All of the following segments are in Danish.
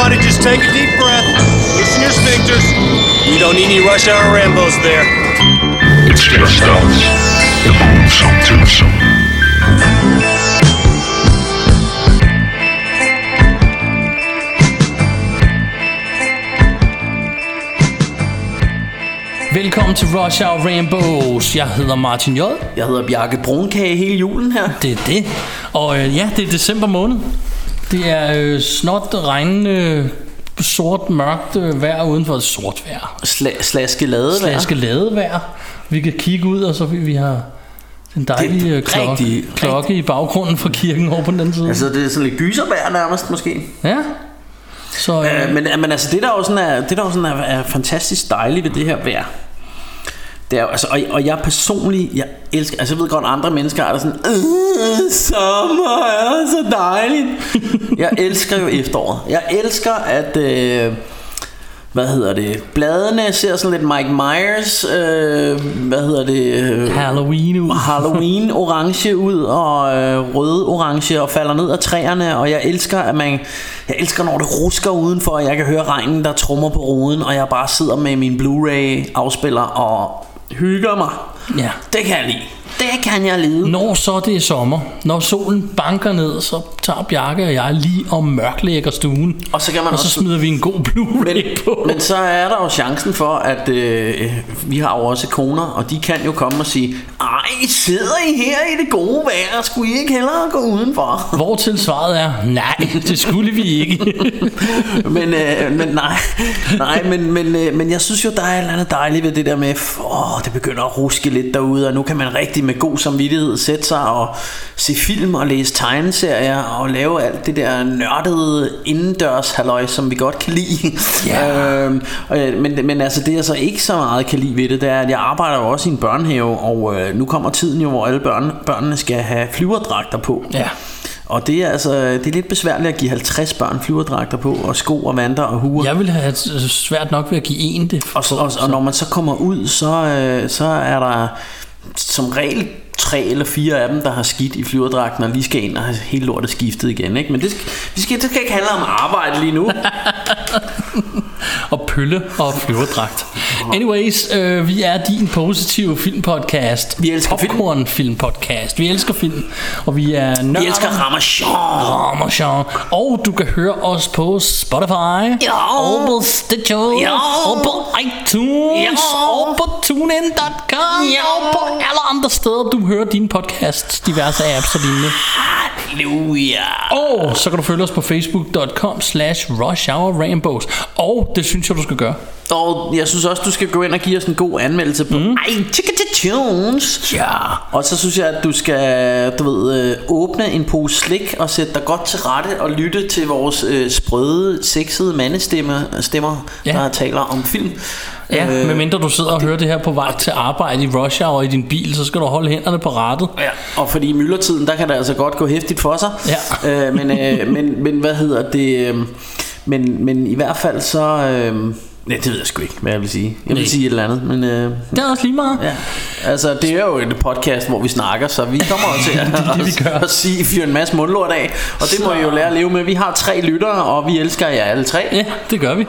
Everybody just take a deep breath. Loosen your sphincters. We don't need any rush hour Rambos there. It's just us. The Boomsome Twosome. Velkommen til Rush Hour Rainbows. Jeg hedder Martin J. Jeg hedder Bjarke Brunkage hele julen her. Det er det. Og øh, ja, det er december måned. Det er øh, snot, regnende, sort, mørkt øh, vejr udenfor. Sort vejr. Sla- slaske lade Slaske ladevejr. Vi kan kigge ud, og så vi, vi har den dejlige Det er øh, klokke, rigtig- klokke i baggrunden fra kirken over på den anden side. Altså det er sådan lidt gyservejr nærmest måske. Ja. Så øh, Øh, men, men altså det der jo sådan er, det der jo sådan er, er fantastisk dejligt ved det her vejr. Det er altså, og, og jeg personligt, jeg elsker, altså jeg ved godt, andre mennesker er der sådan, øh, sommer er så dejligt. jeg elsker jo efteråret. Jeg elsker, at, øh, hvad hedder det, bladene ser sådan lidt Mike Myers, øh, hvad hedder det, øh, Halloween ud. Halloween orange ud og øh, røde orange og falder ned af træerne og jeg elsker at man jeg elsker når det rusker udenfor og jeg kan høre regnen der trummer på ruden og jeg bare sidder med min Blu-ray afspiller og 鱼干嘛。Ja. Det kan jeg lide. Det kan jeg lide. Når så det er sommer, når solen banker ned, så tager Bjarke og jeg lige og mørklægger stuen. Og så kan man og så også smider vi en god Blu-ray men, på. men så er der jo chancen for, at øh, vi har jo også koner, og de kan jo komme og sige, ej, sidder I her i det gode vejr, skulle I ikke hellere gå udenfor? Hvor til svaret er, nej, det skulle vi ikke. men, øh, men nej, nej men, men, øh, men jeg synes jo, der er et eller andet dejligt ved det der med, åh, det begynder at ruske lidt derude, og nu kan man rigtig med god samvittighed sætte sig og se film og læse tegneserier og lave alt det der nørdede indendørs halløj, som vi godt kan lide. Ja. øhm, og, øh, men, men altså det jeg så ikke så meget kan lide ved det, det er, at jeg arbejder jo også i en børnehave, og øh, nu kommer tiden jo, hvor alle børn, børnene skal have flyverdragter på. Ja. Og det er altså det er lidt besværligt at give 50 børn flyverdragter på og sko og vanter og huer. Jeg vil have svært nok ved at give en det. Og, så, og, og når man så kommer ud, så, øh, så er der som regel tre eller fire af dem, der har skidt i flyverdragten og lige skal ind og have hele lortet skiftet igen. Ikke? Men det skal, det, skal, det skal ikke handle om arbejde lige nu. Og pølle og flyverdragt. Anyways, øh, vi er din positive filmpodcast. Vi elsker film. Popcorn filmpodcast. Vi elsker film. Og vi er nørder. Vi elsker Ramachan. Ramachan. Og du kan høre os på Spotify. Ja. Og på Stitcher. Ja. Og på iTunes. Ja. Og på TuneIn.com. Ja. Og på alle andre steder, du hører dine podcasts. Diverse apps og lignende. Halleluja. Og så kan du følge os på facebook.com slash rushhourrainbows. Og det synes jeg, du skal gøre. Og jeg synes også, du skal gå ind og give os en god anmeldelse på mm. iTunes. Ja. Og så synes jeg, at du skal, du ved, øh, åbne en pose slik og sætte dig godt til rette og lytte til vores øh, sprøde, sexede mandestemmer, stemmer, Ja. der taler om film. Ja, Øh, medmindre du sidder og hører det her på vej til arbejde i rush hour i din bil, så skal du holde hænderne på rattet. Ja, og fordi i myldretiden, der kan det altså godt gå hæftigt for sig. Ja. Øh, men, øh, men, men hvad hedder det? Øh, men, men i hvert fald så... Øh, nej, det ved jeg sgu ikke, hvad jeg vil sige. Jeg vil Nej. sige et eller andet, men... Øh, Det er også lige meget. Ja, altså det er jo et podcast, hvor vi snakker, så vi kommer til at, Det det, vi gør. at sige, fyre en masse mundlort af. Og det må Så- I jo lære at leve med. Vi har tre lyttere, og vi elsker jer alle tre. Ja, det gør vi.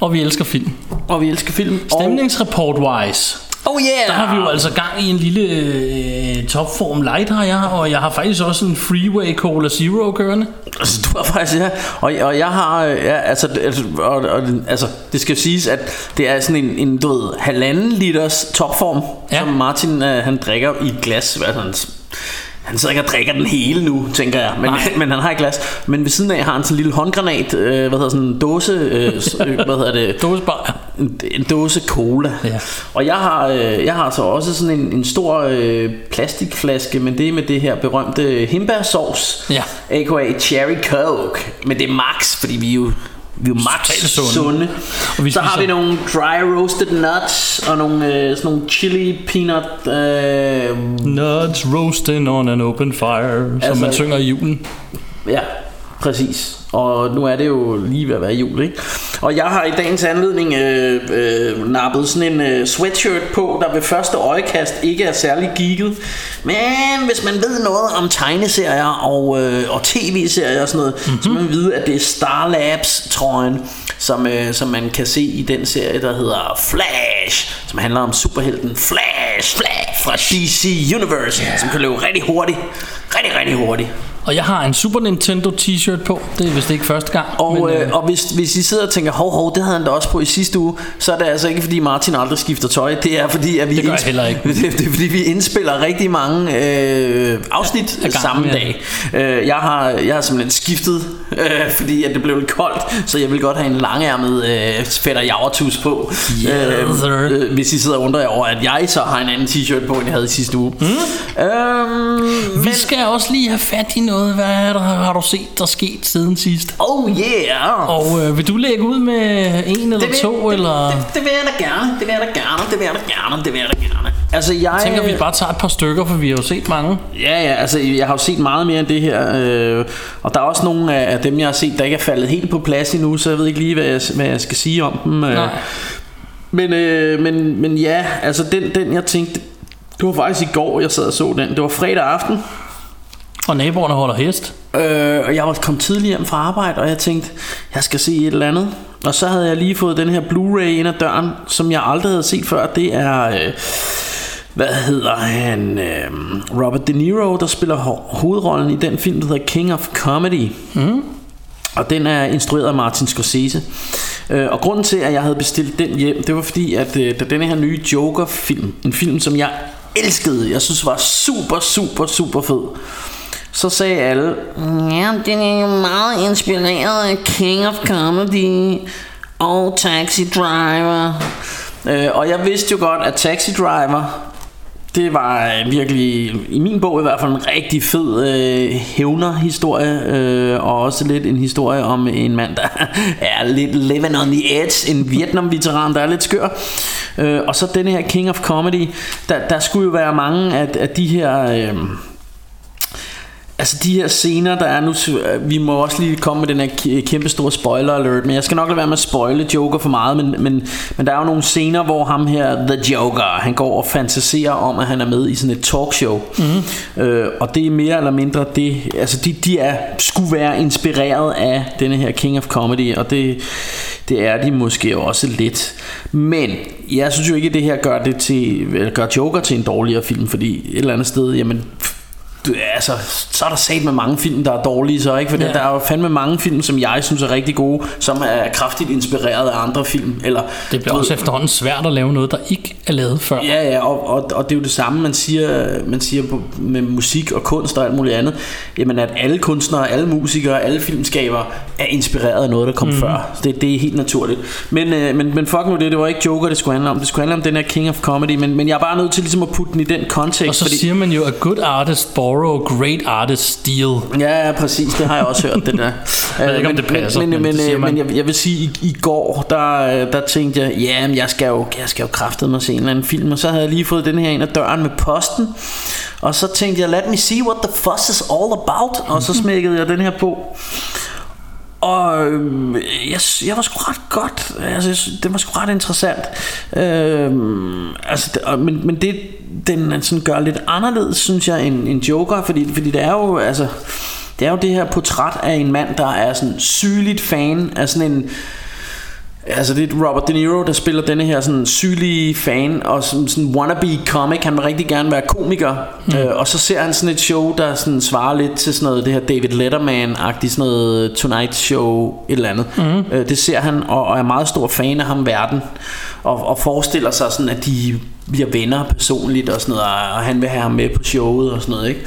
Og vi elsker film. Og vi elsker film. Stemningsreport-wise. Oh yeah! Der har vi jo altså gang i en lille øh, topform light har jeg, og jeg har faktisk også en Freeway Cola Zero kørende. Altså, du har faktisk, ja. Og, og jeg har, øh, ja, altså, altså, og, og, altså, det skal siges, at det er sådan en, en du ved, halvanden liters topform, Ja. som Martin, øh, han drikker i et glas. Altså, han, han sidder ikke og drikker den hele nu, tænker jeg, men, Nej. men han har et glas. Men ved siden af har han sådan en lille håndgranat, øh, hvad hedder sådan en dåse, øh, øh, hvad hedder det, Dåsebar. en, en dåse cola. Ja. Og jeg har, øh, jeg har så også sådan en, en stor øh, plastikflaske, men det er med det her berømte hindbærsauce. Ja. A.k.a. Cherry Coke. Men det er max, fordi vi er jo, vi er jo Totalt sunde. sunde. Og vi så har vi nogle dry roasted nuts og nogle, øh, sådan nogle chili peanut... Øh, Nuts roasting on an open fire, som Altså- man synger i julen. ja. Præcis. Og nu er det jo lige ved at være jul, ikke? Og jeg har i dagens anledning øh, øh, nappet sådan en øh, sweatshirt på, der ved første øjekast ikke er særlig geeket. Men hvis man ved noget om tegneserier og, øh, og tv-serier og sådan noget, mm-hmm. så må man vide, at det er Star Labs trøjen, som, øh, som man kan se i den serie, der hedder Flash, som handler om superhelten Flash, Flash fra DC Universe, yeah. som kan løbe rigtig hurtigt. Rigtig, rigtig hurtigt. Og jeg har en Super Nintendo t-shirt på. Det er vist ikke første gang. Og, men, men, øh, og hvis, hvis I sidder og tænker, hov, hov, det havde han da også på i sidste uge, så er det altså ikke fordi Martin aldrig skifter tøj. Det er fordi, at vi, Det gør jeg heller ikke. det, det er, fordi, vi indspiller rigtig mange øh, afsnit Af gangen, samme ja. dag. Øh, jeg, har, jeg har simpelthen skiftet, øh, fordi at det blev lidt koldt, så jeg vil godt have en langærmet øh, fætter javertus på. Yes, sir. øh, hvis I sidder og undrer jer over, at jeg så har en anden t-shirt på, end jeg havde i sidste uge. Mm. Øhm, vi skal også lige have fat i noget. Hvad er der, har du set, der sket siden sidst? oh yeah! Og øh, vil du lægge ud med en eller vil, to? det, eller? det, det, vil jeg da gerne, det vil jeg da gerne, det vil jeg da gerne, det vil jeg da gerne. Altså jeg Jeg tænker, vi bare tager et par stykker, for vi har jo set mange. Ja, ja, altså jeg har jo set meget mere end det her øh, Og der er også nogle af dem jeg har set Der ikke er faldet helt på plads endnu Så jeg ved ikke lige hvad jeg, hvad jeg skal sige om dem øh. Nej. men, øh, men, men ja, altså den, den jeg tænkte Det var faktisk i går jeg sad og så den Det var fredag aften Og naboerne holder hest. Øh, og jeg var kommet tidligt hjem fra arbejde, og jeg tænkte, jeg skal se et eller andet. Og så havde jeg lige fået den her Blu-ray ind ad døren, som jeg aldrig havde set før. Det er, øh, hvad hedder han, øh, Robert De Niro, der spiller ho- hovedrollen i den film, der hedder King of Comedy. Mm. Og den er instrueret af Martin Scorsese. Øh, og grunden til, at jeg havde bestilt den hjem, det var fordi, at øh, da denne her nye Joker-film, en film, som jeg elskede, jeg synes var super, super, super fed, så sagde alle, ja, den er jo meget inspireret af King of Comedy og Taxi Driver. Øh, og jeg vidste jo godt, at Taxi Driver, det var virkelig, i min bog i hvert fald, en rigtig fed øh, hævner-historie, øh, og også lidt en historie om en mand, der er lidt living on the edge, en Vietnam-veteran, der er lidt skør. Øh, og så denne her King of Comedy, der, der skulle jo være mange af, af de her... Øh, Altså de her scener der er nu Vi må også lige komme med den her kæmpe store spoiler alert Men jeg skal nok lade være med at spoile Joker for meget men, men, men der er jo nogle scener Hvor ham her The Joker Han går og fantaserer om at han er med i sådan et talkshow mm. øh, Og det er mere eller mindre det Altså de, de er, skulle være inspireret af Denne her King of Comedy Og det, det er de måske også lidt Men jeg synes jo ikke at det her gør det til Gør Joker til en dårligere film Fordi et eller andet sted Jamen altså, så er der sat med mange film, der er dårlige så, ikke? For Ja. der er jo fandme mange film, som jeg synes er rigtig gode, som er kraftigt inspireret af andre film. Eller, Det bliver du også efterhånden svært at lave noget, der ikke er lavet før. Ja, ja, og, og, og det er jo det samme, man siger, man siger på, med musik og kunst og alt muligt andet. Jamen, at alle kunstnere, alle musikere, alle filmskabere er inspireret af noget, der kom mm. før. Det, det er helt naturligt. Men, øh, men, men fuck nu det, det var ikke Joker, det skulle handle om. Det skulle handle om den her King of Comedy, men, men jeg er bare nødt til ligesom at putte den i den kontekst. Og så siger man jo, at good artist borrow, great artist steal. Ja, ja, præcis. Det har jeg også hørt, det der. Jeg ved ikke, om men, det passer, men, men men, det siger men, jeg, jeg vil sige, i, i går, der, der tænkte jeg, ja, men jeg skal jo, jeg skal jo kraftedeme se en eller anden film, og så havde jeg lige fået den her ind ad døren med posten, og så tænkte jeg, let me see what the fuss is all about, og så smækkede jeg den her på. Og øhm, jeg, jeg var sgu ret godt. Altså, jeg synes, Det var sgu ret interessant. Øh, altså, det, og- men, men det Den sådan gør lidt anderledes Synes jeg end, end Joker. Fordi, fordi det er jo altså, Det er jo det her portræt af en mand Der er sådan sygeligt fan Af sådan en Altså det er Robert De Niro der spiller denne her sådan sygelige fan Og sådan, sådan wannabe comic. Han vil rigtig gerne være komiker. Mm. øh, Og så ser han sådan et show Der sådan svarer lidt til sådan noget Det her David Letterman-agtigt Sådan noget Tonight Show Et eller andet. Mm. øh, Det ser han og, og er meget stor fan af ham verden. Og, og forestiller sig sådan at de bliver venner personligt Og sådan noget Og han vil have ham med på showet Og sådan noget ikke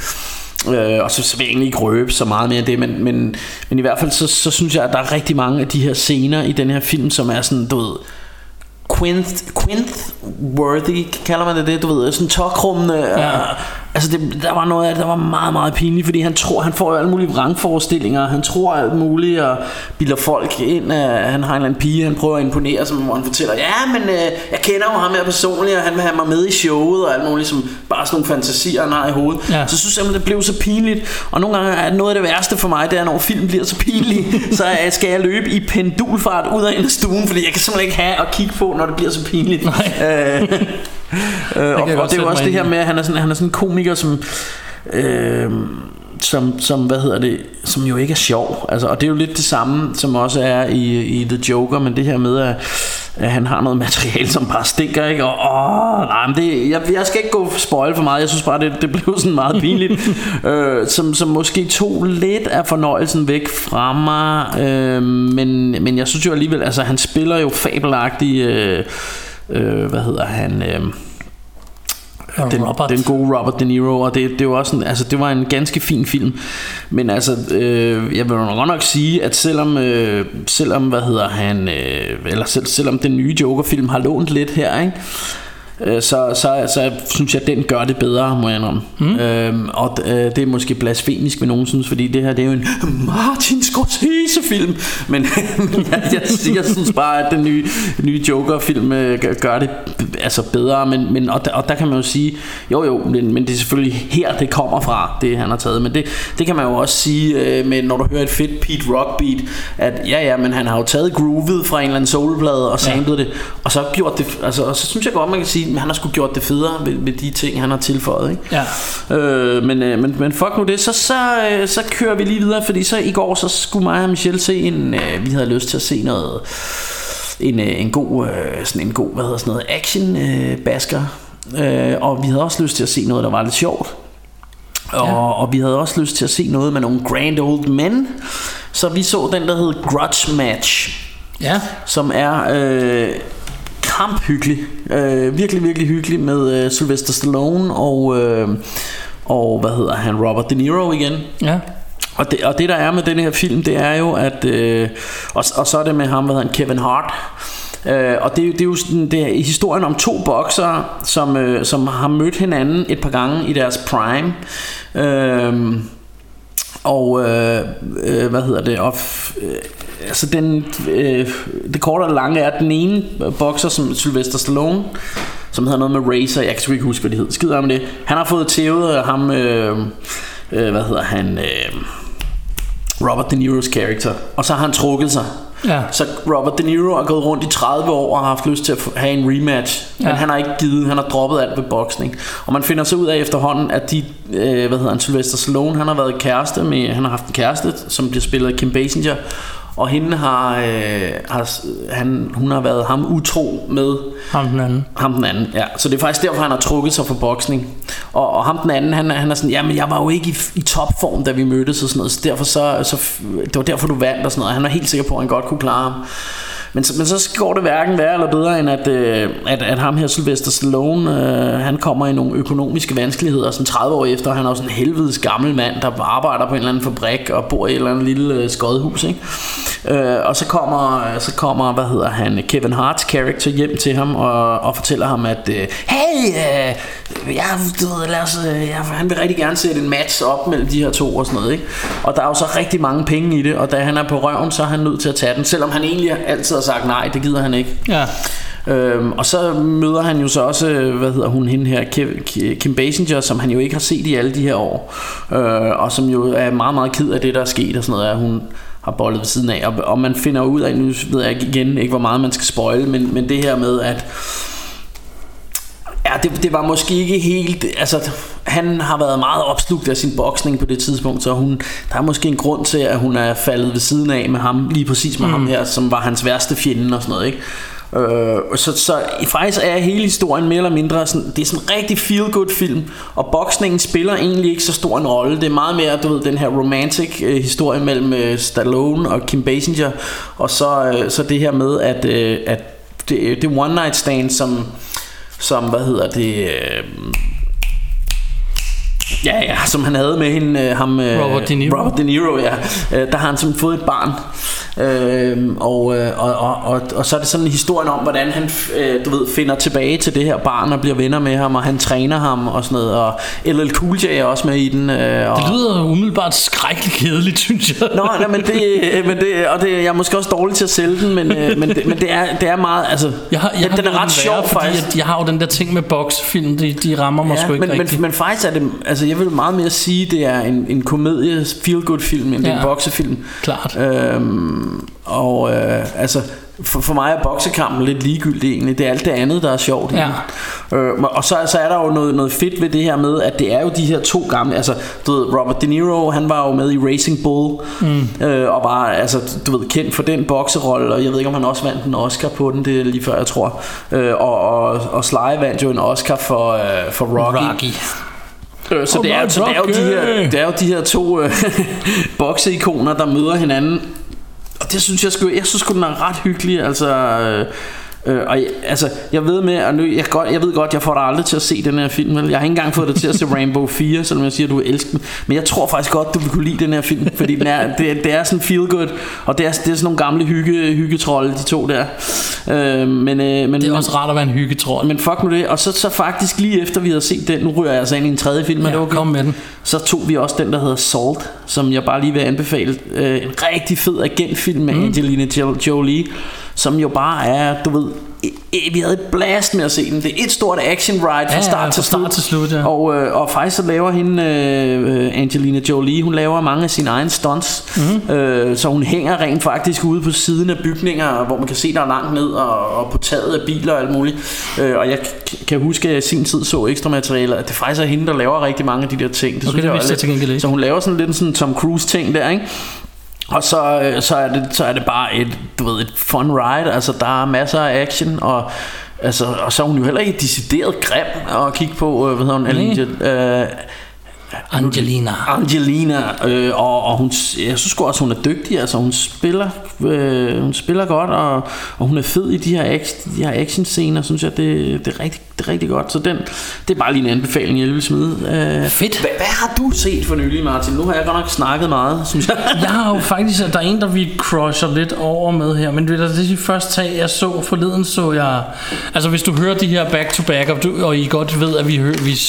Øh, og så, så vil jeg egentlig ikke røbe så meget mere af det men, men, men i hvert fald så, så synes jeg at der er rigtig mange af de her scener i den her film Som er sådan du ved Quinth, Quinth worthy kalder man det det Du ved sådan tokrummende ja. Altså det, der var noget af det, der var meget, meget pinligt Fordi han tror, han får jo alle mulige vrangforestillinger. Han tror alt muligt og bilder folk ind at Han har en eller anden pige, han prøver at imponere som, Hvor han fortæller, ja men øh, jeg kender jo ham her personligt Og han vil have mig med i showet Og alt muligt som bare sådan nogle fantasier han har i hovedet. Ja. Så synes jeg simpelthen det blev så pinligt. Og nogle gange er noget af det værste for mig Det er når film bliver så pinlig Så jeg- skal jeg løbe i pendulfart ud af ind af stuen? Fordi jeg kan simpelthen ikke have at kigge på Når det bliver så pinligt. Nej. Øh, øh, og, og det er jo også det her med at han er sådan, han er sådan en komiker som øh, som, som, hvad hedder det, som jo ikke er sjov. Altså, og det er jo lidt det samme, som også er i, i The Joker, men det her med, at, at han har noget materiale, som bare stinker, ikke? Og, åh, nej, men det, jeg, jeg skal ikke gå spoil for meget, jeg synes bare, det, det blev sådan meget pinligt, øh, som, som måske tog lidt af fornøjelsen væk fra mig, øh, men, men jeg synes jo alligevel, altså han spiller jo fabelagtigt, øh, øh, hvad hedder han... Øh, den, Robert. den gode Robert De Niro Og det, det var også en, altså, det var en ganske fin film Men altså øh, Jeg vil nok nok sige At selvom øh, Selvom hvad hedder han øh, Eller selv, selvom den nye Joker film Har lånt lidt her ikke øh, så, så, så synes jeg, at den gør det bedre, må jeg indrømme. Mm. Øhm, og øh, det er måske blasfemisk, vil nogen synes, fordi det her det er jo en Martin Scorsese-film. Men jeg, jeg, jeg synes bare, at den nye, nye Joker-film øh, gør- det altså bedre. Men, men, og, der, og der kan man jo sige, jo jo, men, men det er selvfølgelig her, det kommer fra, det han har taget. Men det, det kan man jo også sige, øh, med, når du hører et fedt Pete Rock beat, at ja ja, men han har jo taget groovet fra en eller anden soulplade og samlet ja. det, og så gjort det, altså, og så synes jeg godt, man kan sige, at han har sgu gjort det federe ved, ved de ting, han har tilføjet. Ikke? Ja. Øh, men, øh, men, men fuck nu det Så, så, øh, så kører vi lige videre Fordi så i går så skulle mig og Michelle se en øh, Vi havde lyst til at se noget En, en god Sådan en god Hvad hedder sådan noget Action øh, basker øh, Og vi havde også lyst til at se noget Der var lidt sjovt og, Ja. og vi havde også lyst til at se noget med nogle grand old men Så vi så den der hed Grudge Match Ja. som er øh, kamphyggelig. Øh, virkelig, virkelig hyggelig med øh, Sylvester Stallone og, øh, og hvad hedder han, Robert De Niro igen. Ja. Og det, og det der er med den her film, det er jo, at... Øh, og, og så er det med ham, hvad hedder han, Kevin Hart. Øh, og det, er jo- det er jo sådan, det er historien om to boksere, som, øh, som har mødt hinanden et par gange i deres prime. Øh, og øh, øh, hvad hedder det? Og, øh, altså den, øh, det korte og det lange er, at den ene bokser som Sylvester Stallone, som hedder noget med Racer, jeg kan ikke huske, hvad det hedder. Skider om det. Han har fået tævet øh, ham, øh, øh, hvad hedder han, øh, Robert De Niro's character. Og så har han trukket sig. Ja. Så Robert De Niro er gået rundt i 30 år og har haft lyst til at have en rematch. Men Ja. han har ikke givet, han har droppet alt ved boksning. Og man finder så ud af efterhånden, at de, øh, hvad hedder han, Sylvester Stallone, han har været kæreste med, han har haft en kæreste, som bliver spillet af Kim Basinger. Og hende har, øh, har han, hun har været ham utro med Ham den anden. ham den anden, ja. Så det er faktisk derfor, han har trukket sig fra boksning. Og, og ham den anden, han, han er sådan, jamen jeg var jo ikke i, i topform, da vi mødtes og sådan noget, så derfor så, så, det var derfor, du vandt og sådan noget. Han er helt sikker på, at han godt kunne klare ham. Men, så- men så går det hverken værre eller bedre, end at, øh, at, at ham her, Sylvester Stallone, øh, han kommer i nogle økonomiske vanskeligheder, sådan 30 år efter, han er også sådan en helvedes gammel mand, der arbejder på en eller anden fabrik og bor i et eller andet lille øh, skodhus, ikke? Øh, og så kommer, så kommer, hvad hedder han, Kevin Harts character hjem til ham og, og fortæller ham, at øh, hey, øh, jeg, du ved, lad os, øh, jeg, han vil rigtig gerne sætte en match op mellem de her to og sådan noget, ikke? Og der er jo så rigtig mange penge i det, og da han er på røven, så er han nødt til at tage den, selvom han egentlig altid har sagt nej, det gider han ikke. Ja. Øhm, og så møder han jo så også, øh, hvad hedder hun, hende her, Kim, Kim Basinger, som han jo ikke har set i alle de her år. Øh, og som jo er meget, meget ked af det, der er sket og sådan noget, at hun har bollet ved siden af. Og, og man finder ud af, nu ved jeg igen ikke, hvor meget man skal spoil, men, men det her med, at Ja, det, det var måske ikke helt Altså, han har været meget opslugt af sin boksning på det tidspunkt Så hun, der er måske en grund til, at hun er faldet ved siden af med ham Lige præcis med mm. ham her, som var hans værste fjende og sådan noget, ikke? Øh, så, så faktisk er hele historien mere eller mindre sådan, Det er sådan en rigtig feel good film Og boksningen spiller egentlig ikke så stor en rolle Det er meget mere, du ved, den her romantic øh, historie Mellem øh, Stallone og Kim Basinger Og så, øh, så det her med, at, øh, at det, det one night stand, som som, hvad hedder det, øh, ja, ja, som han havde med hende, øh, ham, øh, Robert De Niro. Robert De Niro, ja. Øh, der har han simpelthen fået et barn, Øhm, og, øh, og, og, og, og så er det sådan en historie om, hvordan han øh, du ved, finder tilbage til det her barn og bliver venner med ham, og han træner ham og sådan noget. Og LL Cool J er også med i den. Øh, og, Det lyder umiddelbart skrækkeligt kedeligt, synes jeg. Nå, nej, men det, men det, og det, jeg er måske også dårlig til at sælge den, men, øh, men, det, men det, er, det er meget, altså, Jeg har, jeg den, har den er ret den værre, sjov faktisk. at jeg har jo den der ting med boksefilm, de, de rammer mig sgu Ja, ikke men, men, rigtigt. men faktisk er det, altså jeg vil meget mere sige, det er en, en komedie, feel good film, end ja. det er en boksefilm. Klart. Øhm, og øh, altså, for, for mig er boksekampen lidt ligegyldig egentlig. Det er alt det andet, der er sjovt. Ja. Øh, og så, så er der jo noget, noget fedt ved det her med, at det er jo de her to gamle, altså du ved, Robert De Niro, han var jo med i Racing Bull, mm. øh, og var altså, du ved, kendt for den bokserolle, og jeg ved ikke, om han også vandt en Oscar på den, det er lige før, jeg tror. Øh, og, og, og Sly vandt jo en Oscar for, øh, for Rocky. Rocky. Øh, så, det er, så det er jo de her, det er jo de her to øh, bokseikoner, der møder hinanden. Og det synes jeg sgu, jeg synes sgu, den er ret hyggelig. Altså, øh, øh, og jeg, altså, jeg ved med, og nu, jeg, godt, jeg ved godt, jeg får dig aldrig til at se den her film. Vel? Jeg har ikke engang fået dig til at se Rainbow 4, selvom jeg siger, at du elsker den. Men jeg tror faktisk godt, du vil kunne lide den her film, fordi den er, det, det er sådan feel good, og det er, det er sådan nogle gamle hygge, hyggetrolde, de to der. Øh, men, øh, men, Det er også rart at være en hyggetrold. men fuck nu det. Og så, så faktisk lige efter vi havde set den, nu ryger jeg altså ind i en tredje film, men det Ja, var kom med den. Så tog vi også den, der hedder Salt, som jeg bare lige vil anbefale. Øh, en rigtig fed agentfilm med mm. Angelina Jo- Jolie, som jo bare er, du ved, e- e- vi havde et blast med at se den. Det er et stort action ride fra Ja, ja, start, til, fra start slut. til slut, ja. Og, øh, og faktisk så laver hende, øh, Angelina Jolie, hun laver mange af sine egne stunts. Mm. Øh, så hun hænger rent faktisk ude på siden af bygninger, hvor man kan se, der er langt ned, og, og på taget af biler og alt muligt. Øh, og jeg kan huske, at jeg i sin tid så ekstra materialer, at det faktisk er hende, der laver rigtig mange af de der ting. Det Okay, det er vidste jeg lidt- til gengæld ikke. Så hun laver sådan lidt en sådan Tom Cruise ting der, ikke? Og så, øh, så, er det, så er det bare et, du ved, et fun ride Altså der er masser af action Og, altså, og så er hun jo heller ikke decideret grim At kigge på øh, Hvad hedder hun? Angelina, øh, Angelina. Angelina øh, og, og hun, jeg synes også hun er dygtig Altså hun spiller øh, Hun spiller godt og, og hun er fed i de her, action, de her action scener Synes jeg det, det, er rigtig, det er rigtig godt Så den, det er bare lige en anbefaling Jeg vil smide øh, Fedt. hvad, hvad har du set for nylig Martin? Nu har jeg godt nok snakket meget Synes jeg Jeg har jo faktisk, der er en, der vi crusher lidt over med her, men det er det første tag, jeg så forleden, så jeg, altså hvis du hører de her back-to-back, og, du, og I godt ved, at vi, hører, vi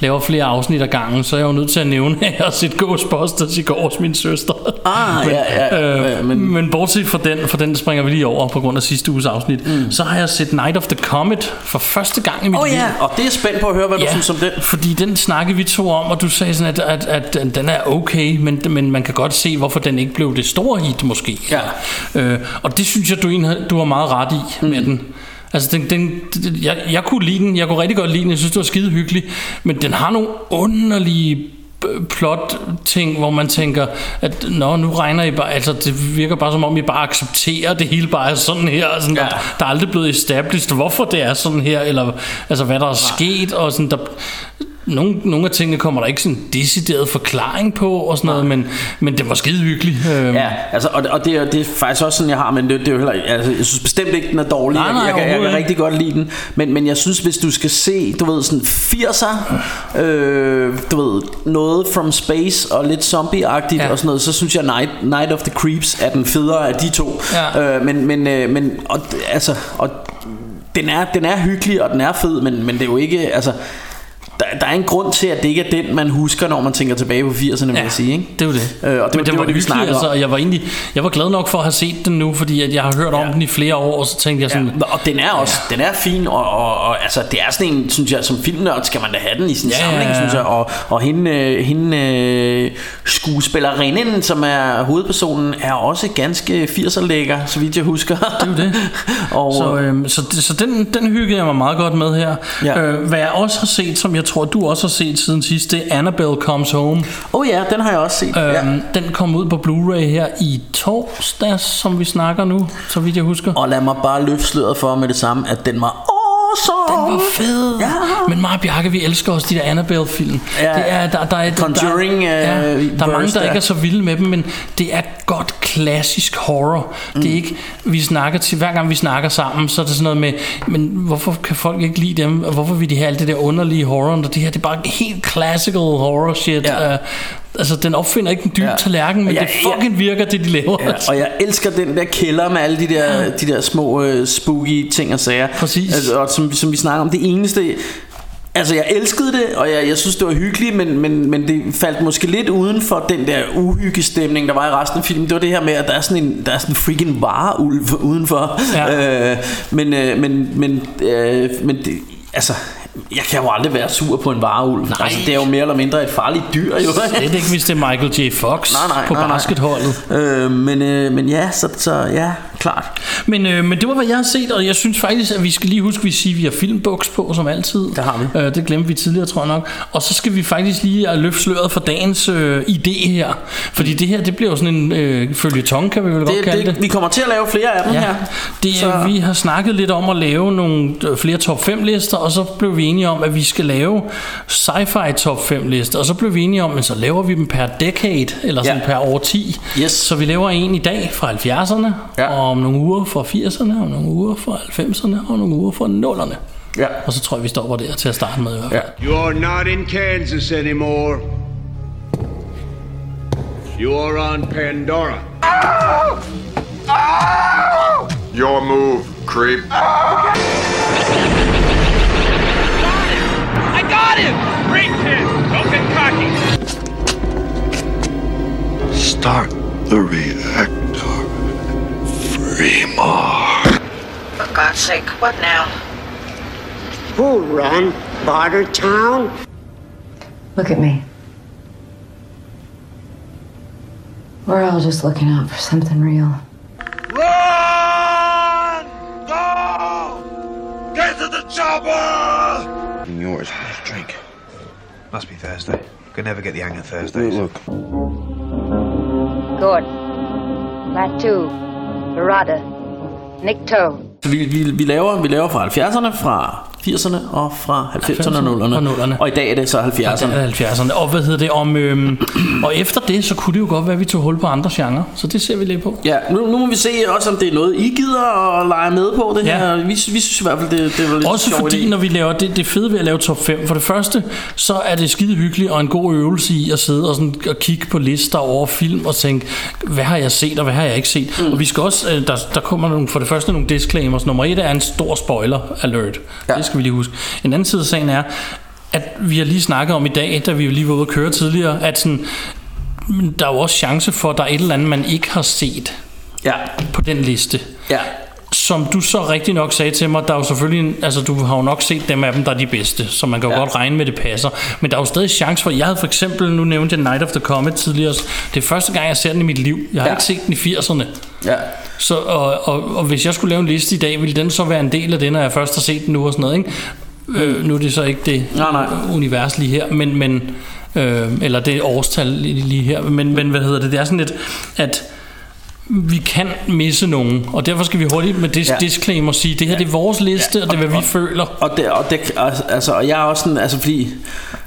laver flere afsnit ad gangen, så er jeg jo nødt til at nævne, at jeg har set Ghostbusters i går hos min søster. Ah, ja, ja, ja, men, men- men bortset fra den, for den springer vi lige over på grund af sidste uges afsnit, mm. så har jeg set Night of the Comet for første gang i mit oh, liv. ja, og det er spændt på at høre, hvad du synes om den. fordi den snakke vi to om, og du sagde sådan, at, at, at, at den er okay, men, men man kan godt se, hvorfor den ikke blev det store hit måske. Ja. Øh, og det synes jeg, du, du har meget ret i mm. med den. Altså, den, den, den, jeg, jeg kunne lide den, jeg kunne rigtig godt lide den, jeg synes, det var skide hyggeligt, men den har nogle underlige øh, plot ting, hvor man tænker, at nå, nu regner I bare, altså det virker bare som om I bare accepterer, det hele bare er sådan her, og sådan, ja. Ja. der, der er aldrig blevet established, hvorfor det er sådan her, eller altså hvad der er sket, og sådan, der, nogle, nogle af tingene kommer der ikke sådan en decideret forklaring på, og sådan noget, men, men det var skide hyggeligt. Øh, Ja, altså, og, og det, er, det er faktisk også sådan, jeg har, men det, det er jo heller altså, jeg synes bestemt ikke, den er dårlig. Nej, nej, jeg, jeg, kan, jeg kan rigtig godt lide den, men, men jeg synes, hvis du skal se, du ved, sådan 80'er, øh, du ved, noget from space og lidt zombie-agtigt Ja. og sådan noget, så synes jeg, Night, Night of the Creeps er den federe af de to. Ja. Øh, men, men, øh, men og, altså, og den er, den er hyggelig, og den er fed, men, men det er jo ikke, altså, der, der er en grund til, at det ikke er den, man husker, når man tænker tilbage på 80'erne, vil jeg sige, ikke? det er jo det. Øh, og det Men det den var det, vi snakkede altså, om. jeg var egentlig, jeg var glad nok for at have set den nu, fordi at jeg har hørt om Ja. den i flere år, og så tænkte jeg sådan, Ja, og den er også, den er fin, og, og, og altså, det er sådan en, synes jeg, som filmnørd skal man da have den i sin Ja, samling, ja, ja. synes jeg, og, og hende, øh, hende øh, skuespillerinden, som er hovedpersonen, er også ganske 80'er lækker, så vidt jeg husker. Det er jo det. og, Så, øhm, så, det- så den, den hyggede jeg mig meget godt med her. Ja. Øh, hvad jeg også har set, som jeg tror, du også har set siden sidst, det er Annabelle Comes Home. oh ja, den har jeg også set. ja. Øhm, Den kom ud på Blu-ray her i torsdags, som vi snakker nu, så vidt jeg husker. Og lad mig bare løfte sløret for med det samme, at den var awesome. Den var fed. Ja. Men mig og Bjarke, vi elsker også de der Annabelle-film. Ja. det er, der, der er, Conjuring, der, ja, øh, der er mange, der der. ikke er så vilde med dem, men det er godt klassisk horror. Mm. Det er ikke, vi snakker til, hver gang vi snakker sammen, så er det sådan noget med, men hvorfor kan folk ikke lide dem, og hvorfor vil de have alt det der underlige horror, og det her, det er bare helt classical horror shit, Ja. øh, Altså, den opfinder ikke den dybe Ja. ja. tallerken, men ja, det fucking virker, det de laver. Ja, og jeg elsker den der kælder med alle de der, de der små uh, spooky ting og sager. Præcis. Altså, og som, som vi snakker om, det eneste... Altså, jeg elskede det, og jeg, jeg synes, det var hyggeligt, men, men, men det faldt måske lidt uden for den der uhyggestemning, der var i resten af filmen. Det var det her med, at der er sådan en, der er sådan en freaking vareulv udenfor. Ja. Øh, men, øh, men, men, øh, men det, altså, jeg kan jo aldrig være sur på en vareulv. Nej. Altså, det er jo mere eller mindre et farligt dyr, jo. Det er ikke, hvis det er Michael J. Fox Nej, nej, på nej, nej. basketholdet. Øh, men, øh, men ja, så, så ja, klart. Men, øh, men det var, hvad jeg har set, og jeg synes faktisk, at vi skal lige huske, at vi siger, at vi har filmbuks på, som altid. Det har vi. Øh, det glemte vi tidligere, tror jeg nok. Og så skal vi faktisk lige øh, løfte sløret for dagens øh, idé her. Fordi det her, det bliver jo sådan en øh, følgetong, kan vi vel godt Det, kalde det, det. vi kommer til at lave flere af dem Ja, her. det Så- vi har snakket lidt om at lave nogle øh, flere top 5 lister, og så blev vi enige om, at vi skal lave sci-fi top 5 lister, og så blev vi enige om, at så laver vi dem per decade, eller sådan Ja. per årti. Yes. Så vi laver en i dag fra 70'erne, Ja. og om nogle uger fra 80'erne, og nogle uger fra 90'erne, og nogle uger fra 0'erne. Ja. Og så tror jeg, vi stopper der til at starte med i hvert fald. You're not in Kansas anymore. You're on Pandora. Your move, creep. I got him! Great pin! Don't get cocky! Start the reactor. Fremar. For God's sake, what now? Who run Bartertown? Look at me. We're all just looking out for something real. Run! Go! Get to the chopper! Yours. Drink. Must be Thursday. Could never get the hang of Thursdays. Look. Good. That too. Barada. Nick Toe. Vi, vi, vi, laver, vi laver fra 70'erne, fra 80'erne og fra 90'erne og 0'erne. og 0'erne. Og i dag er det så 70'erne. Ja, 70'erne. Og hvad hedder det om... Øhm, og efter det, så kunne det jo godt være, at vi tog hul på andre genrer. Så det ser vi lidt på. Ja, nu, nu må vi se også, om det er noget, I gider at lege med på det Ja. her. Vi, vi synes i hvert fald, det, det var lidt Også fordi, idé. når vi laver det, det fede ved at lave top 5. For det første, så er det skide hyggeligt og en god øvelse i at sidde og, sådan, og kigge på lister over film og tænke, hvad har jeg set og hvad har jeg ikke set. Mm. Og vi skal også, øh, der, der kommer nogle, for det første nogle disclaimers. Nummer et er en stor spoiler alert. Ja. Det skal vi lige huske. En anden side af sagen er, at vi har lige snakket om i dag, da vi jo lige var ude at køre tidligere, at sådan, der er jo også chance for, at der er et eller andet, man ikke har set Ja, på den liste. ja. Som du så rigtig nok sagde til mig, der er jo selvfølgelig, en, altså du har jo nok set dem af dem, der er de bedste, så man kan jo Ja. godt regne med, det passer. Men der er jo stadig chance for, jeg havde for eksempel, nu nævnte jeg Night of the Comet tidligere, det er første gang, jeg ser den i mit liv. Jeg har Ja. ikke set den i 80'erne. ja. Så, og, og, og, hvis jeg skulle lave en liste i dag, ville den så være en del af det, når jeg først har set den nu og sådan noget, ikke? Øh, nu er det så ikke det Nej, nej. univers lige her, men, men øh, eller det årstal lige lige her, men, men hvad hedder det, det er sådan lidt, at vi kan misse nogen, og derfor skal vi hurtigt med dis- Ja. ja. disclaimer sige, det her det er vores liste, og det er, hvad vi føler. Og, det, og, det, altså, og jeg er også sådan, altså fordi,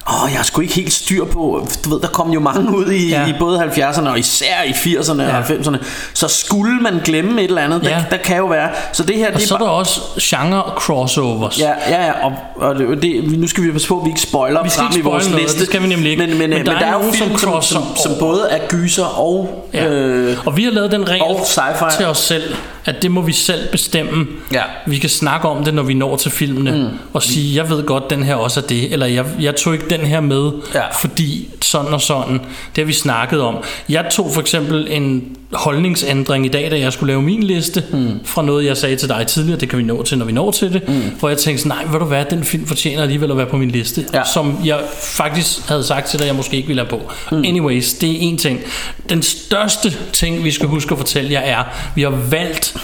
åh, jeg har sgu ikke helt styr på, du ved, der kom jo mange ud i, ja. I både 70'erne og især i 80'erne ja. og Ja. 90'erne, så skulle man glemme et eller andet, der, Ja. der kan jo være, så det her, Og det er så er der også genre crossovers. Ja, ja, ja, og, og det, det, nu skal vi passe på, at vi ikke spoiler Vi skal frem ikke i vores noget, liste. det skal vi nemlig ikke. Men, men, men, men der, er, jo nogen, film, som, som, som både er gyser og... Ja. Øh, og vi har lavet den regel til os selv, at det må vi selv bestemme. Ja. Vi kan snakke om det, når vi når til filmene, mm. og sige, jeg ved godt, den her også er det, eller jeg, jeg tog ikke den her med, Ja. fordi sådan og sådan. Det har vi snakket om. Jeg tog for eksempel en holdningsændring i dag, da jeg skulle lave min liste, mm. fra noget, jeg sagde til dig tidligere, det kan vi nå til, når vi når til det, mm. hvor jeg tænkte nej, ved du hvad, den film fortjener alligevel at være på min liste, Ja. som jeg faktisk havde sagt til dig, jeg måske ikke ville have på. Mm. Anyways, det er en ting. Den største ting, vi skal huske at fortælle jer er, vi har valgt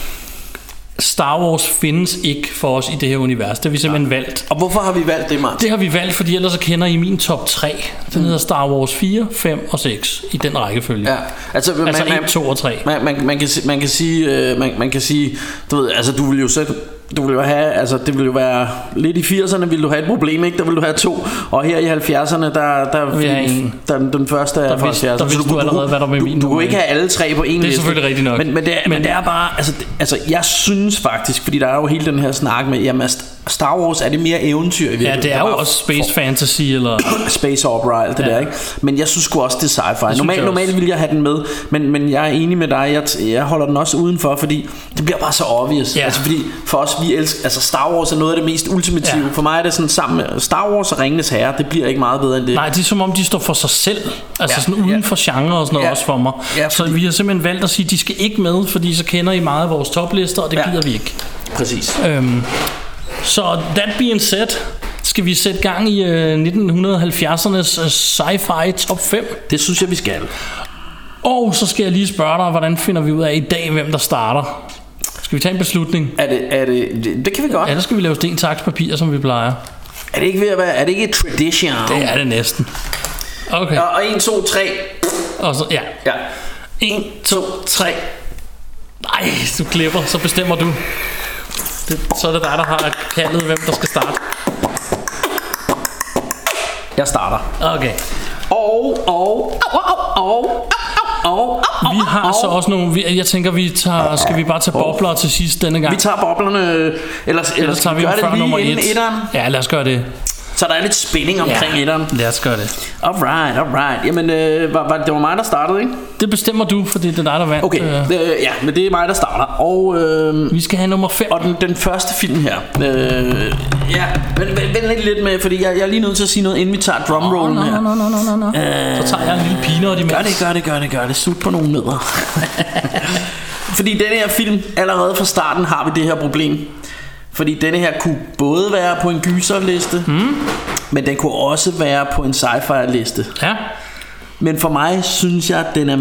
Star Wars findes ikke for os i det her univers. Det har vi simpelthen valgt. og hvorfor har vi valgt det, Martin? Det har vi valgt, fordi ellers så kender I min top 3. Den hedder Star Wars 4, 5 og 6 i den rækkefølge. Ja, altså, Altså man, 1, 2 og 3. Man, man, man, kan, man kan sige, øh, man, man kan sige, du ved, altså du vil jo så, du vil jo have, altså det vil jo være, lidt i 80'erne vil du have et problem, ikke? Der vil du have to, og her i 70'erne, der, der, have en. der den, den første er Der fra vidste- 70'erne. der vidste du allerede, hvad der var du, min du, du kan ikke have alle tre på en Det er liste. selvfølgelig rigtigt nok. Men, men, det, er, men, Men- det er bare, altså, det, altså jeg synes faktisk, fordi der er jo hele den her snak med, jamen, Ast- Star Wars er det mere eventyr i Ja, virkeligheden. det er jo også space fantasy, eller... Space Opera alt det Ja. der, ikke? Men jeg synes sgu også, det er sci-fi. Normalt, normalt ville jeg have den med, men, men jeg er enig med dig. Jeg, jeg holder den også udenfor, fordi det bliver bare så obvious. Ja. Altså fordi for os, vi elsker... Altså Star Wars er noget af det mest ultimative. Ja. For mig er det sådan sammen med Star Wars og Ringenes Herre. Det bliver ikke meget bedre end det. Nej, det er som om, de står for sig selv. Altså Ja, sådan uden for genre og sådan noget Ja. også for mig. Ja, Så vi har simpelthen valgt at sige, at de skal ikke med, fordi så kender I meget af vores toplister, og det Ja. gider vi ikke. Præcis. Øhm, så that being said, skal vi sætte gang i øh, 1970'ernes øh, sci-fi top 5. Det synes jeg, vi skal. Og så skal jeg lige spørge dig, hvordan finder vi ud af i dag, hvem der starter? Skal vi tage en beslutning? Er det, er det, det, det kan vi godt. Der skal vi lave sten, saks, papir, som vi plejer. Er det ikke ved at være... Er det ikke et tradition? Det er det næsten. Okay, Og, og 1, 2, 3. og så, ja. Ja. 1, 2, 3. Nej, du klipper, så bestemmer du. Det, så er det dig, der har kaldet, hvem der skal starte. Jeg starter. Okay. Og, og, og, og, og, Vi har så også nogle... Vi, jeg tænker, vi tager... Skal vi bare tage bobler til sidst denne gang? Vi tager boblerne, eller, eller Eller skal tager vi vi gøre det nummer lige inden 1? etteren? Ja, lad os gøre det. Så der er lidt spænding omkring ja. etteren. Lad os gøre det. Alright, alright. Jamen, øh, var, var, det var mig, der startede, ikke? Det bestemmer du, fordi det er dig, der vandt. Okay, Øh, øh, ja, men det er mig, der starter. Og, øh, Vi skal have nummer 5. og den, den første film her. Øh, ja, men vent, vent lidt, lidt med, fordi jeg, jeg er lige nødt til at sige noget, inden vi tager drumrollen her. no, no, no, no. Så tager jeg en lille peanut imens. Gør det, gør det, gør det, gør det. Sut på nogle nødder. Fordi denne her film, allerede fra starten har vi det her problem. Fordi denne her kunne både være på en gyserliste, mm. men den kunne også være på en sci-fi liste. Ja. Men for mig synes jeg, at den er...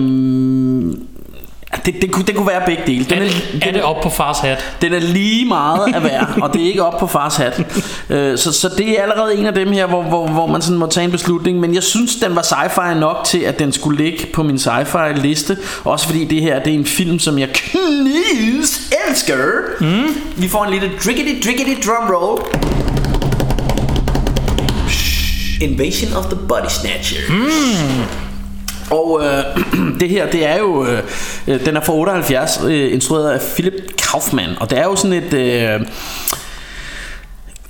mm, Det, det, kunne, det kunne være begge dele. Den Er det, er det op på fars hat? den er lige meget at være, og det er ikke op på fars hat. Øh, så, så det er allerede en af dem her, hvor, hvor, hvor man sådan må tage en beslutning. Men jeg synes, den var sci-fi nok til, at den skulle ligge på min sci-fi liste. Også fordi det her det er en film, som jeg knis elsker. Mm. Vi får en lille driggity driggity drum roll. Invasion of the Body Snatchers. Mm. Og øh, det her, det er jo, øh, øh den er fra 78, øh, instrueret af Philip Kaufman, og det er jo sådan et, øh,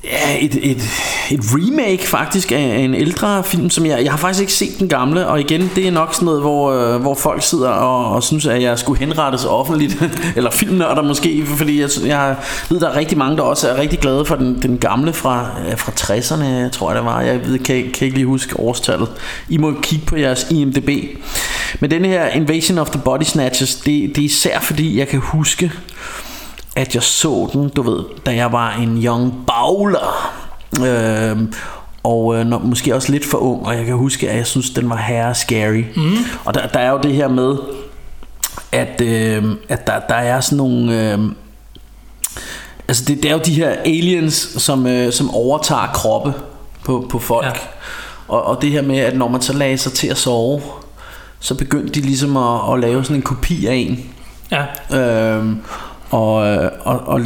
ja, et, et, et remake faktisk af en ældre film, som jeg, jeg har faktisk ikke set den gamle, og igen, det er nok sådan noget, hvor, øh, hvor folk sidder og, og synes, at jeg skulle henrettes offentligt, eller filmnørder måske, fordi jeg, jeg ved, der er rigtig mange, der også er rigtig glade for den, den gamle fra, øh, fra 60'erne, tror jeg det var, jeg ved, kan, kan ikke lige huske årstallet. I må kigge på jeres IMDb. Men den her Invasion of the Body Snatchers, det, det er især fordi, jeg kan huske, at jeg så den, du ved, da jeg var en young bowler. Øhm, og øh, når, måske også lidt for ung, og jeg kan huske, at jeg synes, den var herre scary. Mm. Og der, der er jo det her med, at, øh, at der, der er sådan nogle... Øh, altså det, det er jo de her aliens, som, øh, som overtager kroppe på, på folk. Ja. Ja. Og, og det her med, at når man så lagde sig til at sove, så begyndte de ligesom at, at lave sådan en kopi af en. Ja. Øhm, og, øh, og, og,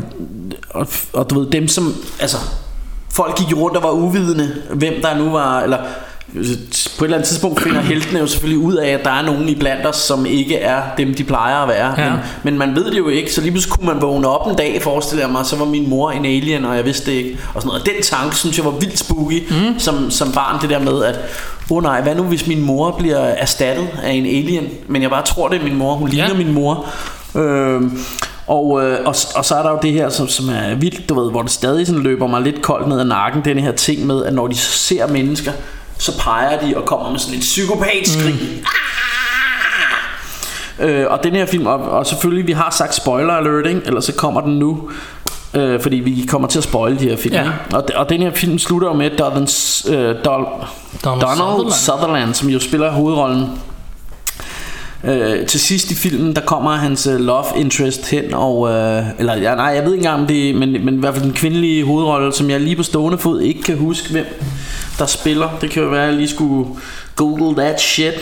og, og du ved, dem som, altså, folk gik rundt og var uvidende, hvem der nu var, eller på et eller andet tidspunkt finder heltene jo selvfølgelig ud af, at der er nogen i blandt os, som ikke er dem, de plejer at være. Ja. Men, men man ved det jo ikke, så lige pludselig kunne man vågne op en dag, forestiller jeg mig, så var min mor en alien, og jeg vidste det ikke. Og sådan noget. Og den tanke, synes jeg var vildt spooky, mm. som, som barn, det der med, at åh oh nej, hvad nu hvis min mor bliver erstattet af en alien, men jeg bare tror, det er min mor, hun ligner Ja. min mor. Øhm, og, øh, og, og så er der jo det her, som, som er vildt, du ved, hvor det stadig sådan løber mig lidt koldt ned ad nakken, den her ting med, at når de ser mennesker, så peger de og kommer med sådan et psykopatskrig. Mm. Øh, og den her film, og, og selvfølgelig, vi har sagt spoiler alert, ikke? ellers så kommer den nu. Øh, fordi vi kommer til at spoile de her film. Ja. Ikke? Og, og den her film slutter jo med Donald, øh, Donald Donald Sutherland. Sutherland, som jo spiller hovedrollen. Øh, til sidst i filmen, der kommer hans øh, love interest hen og øh, eller ja, nej, jeg ved ikke engang om det, men men i hvert fald den kvindelige hovedrolle, som jeg lige på stående fod ikke kan huske hvem der spiller. Det kan jo være at jeg lige skulle google that shit,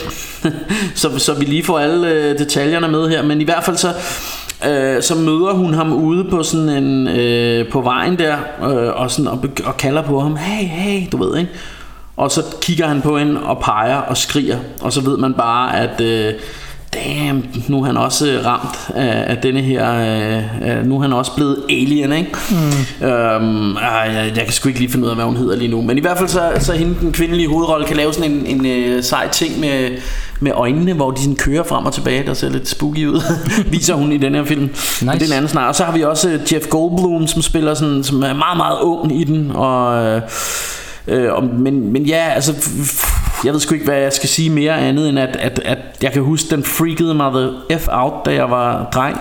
så så vi lige får alle øh, detaljerne med her, men i hvert fald så Øh, så møder hun ham ude på sådan en øh, på vejen der øh, og sådan og, og kalder på ham hey hey du ved ikke? Og så kigger han på hende og peger og skriger. Og så ved man bare at øh, damn, nu er han også øh, ramt af, af denne her, øh, øh, nu er han også blevet alien, ikke? Mm. Øhm, ej, jeg, jeg kan sgu ikke lige finde ud af, hvad hun hedder lige nu. Men i hvert fald så, så hende, den kvindelige hovedrolle, kan lave sådan en, en øh, sej ting med, med øjnene, hvor de sådan kører frem og tilbage, der ser lidt spooky ud, viser hun i den her film. Nice. Men det er en anden snak. Og så har vi også øh, Jeff Goldblum, som spiller sådan, som er meget, meget ung i den, og... Øh, Øh, og, men, men ja, altså jeg ved sgu ikke, hvad jeg skal sige mere andet end at, at, at jeg kan huske, den freakede mig the F out, da jeg var dreng.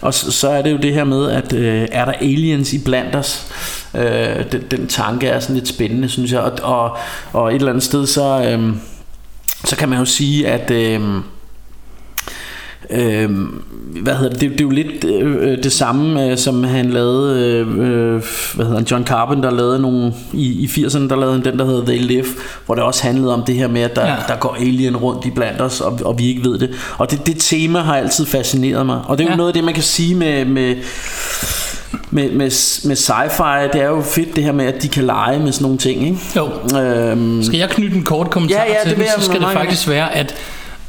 Og så, så er det jo det her med, at øh, er der aliens i blandt os? Øh, den, den tanke er sådan lidt spændende, synes jeg. Og, og, og et eller andet sted, så, øh, så kan man jo sige, at... Øh, Øh, hvad hedder det? det? Det er jo lidt øh, det samme øh, som han lavede øh, øh, hvad hedder han? John Carpenter lavede nogle i, i 80'erne der lavede den der hedder They Live, hvor det også handlede om det her med at der, ja. der går alien rundt i blandt os og, og vi ikke ved det. Og det, det tema har altid fascineret mig. Og det er jo ja. noget af det man kan sige med med med, med, med sci-fi, det er jo fedt det her med, at de kan lege med sådan nogle ting, ikke? Jo. Øhm, Skal jeg knytte en kort kommentar ja, ja, til det, det, så skal det faktisk være, at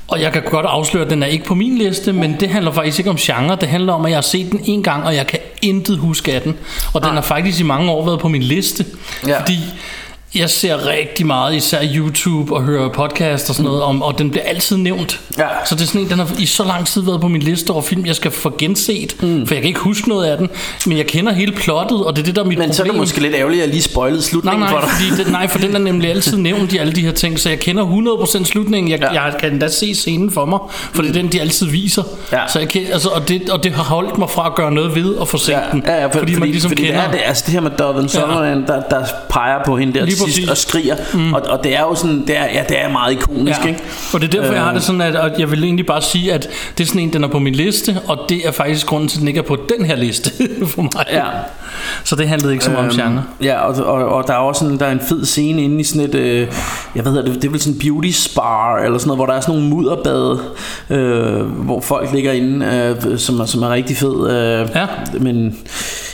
og jeg kan godt afsløre, at den er ikke på min liste, men det handler faktisk ikke om genre. Det handler om, at jeg har set den en gang, og jeg kan intet huske af den. Og den har faktisk i mange år været på min liste. Ja. Fordi jeg ser rigtig meget, især YouTube og hører podcast og sådan noget, om, og den bliver altid nævnt. Ja. Så det er sådan en, den har i så lang tid været på min liste over film, jeg skal få genset, mm. for jeg kan ikke huske noget af den, men jeg kender hele plottet, og det er det, der er mit men problem. så er det måske lidt ærgerligt, at jeg lige spoilede slutningen nej, nej, for dig. Fordi det, nej, for den er nemlig altid nævnt i alle de her ting, så jeg kender 100% slutningen. Jeg, ja. jeg kan endda se scenen for mig, for det er den, de altid viser. Ja. Så jeg kan, altså, og, det, og det har holdt mig fra at gøre noget ved at få set ja. den. Ja, ja, for, fordi, fordi, man ligesom fordi kender... Det, er, det, altså det her med Sutherland, ja. der, der peger på hende der til sidst og skriger, mm. og, og det er jo sådan, det er, ja, det er meget ikonisk, ja. ikke? Og det er derfor, øh, jeg har det sådan, at, at jeg vil egentlig bare sige, at det er sådan en, den er på min liste, og det er faktisk grunden til, at den ikke er på den her liste for mig. Ja. Så det handlede ikke så meget øhm, om genre. Ja, og, og, og der er også sådan, der er en fed scene inde i sådan et, øh, jeg ved det, det er vel sådan en beauty spa, eller sådan noget, hvor der er sådan nogle mudderbade, øh, hvor folk ligger inde, øh, som, som er rigtig fed. Øh, ja. Men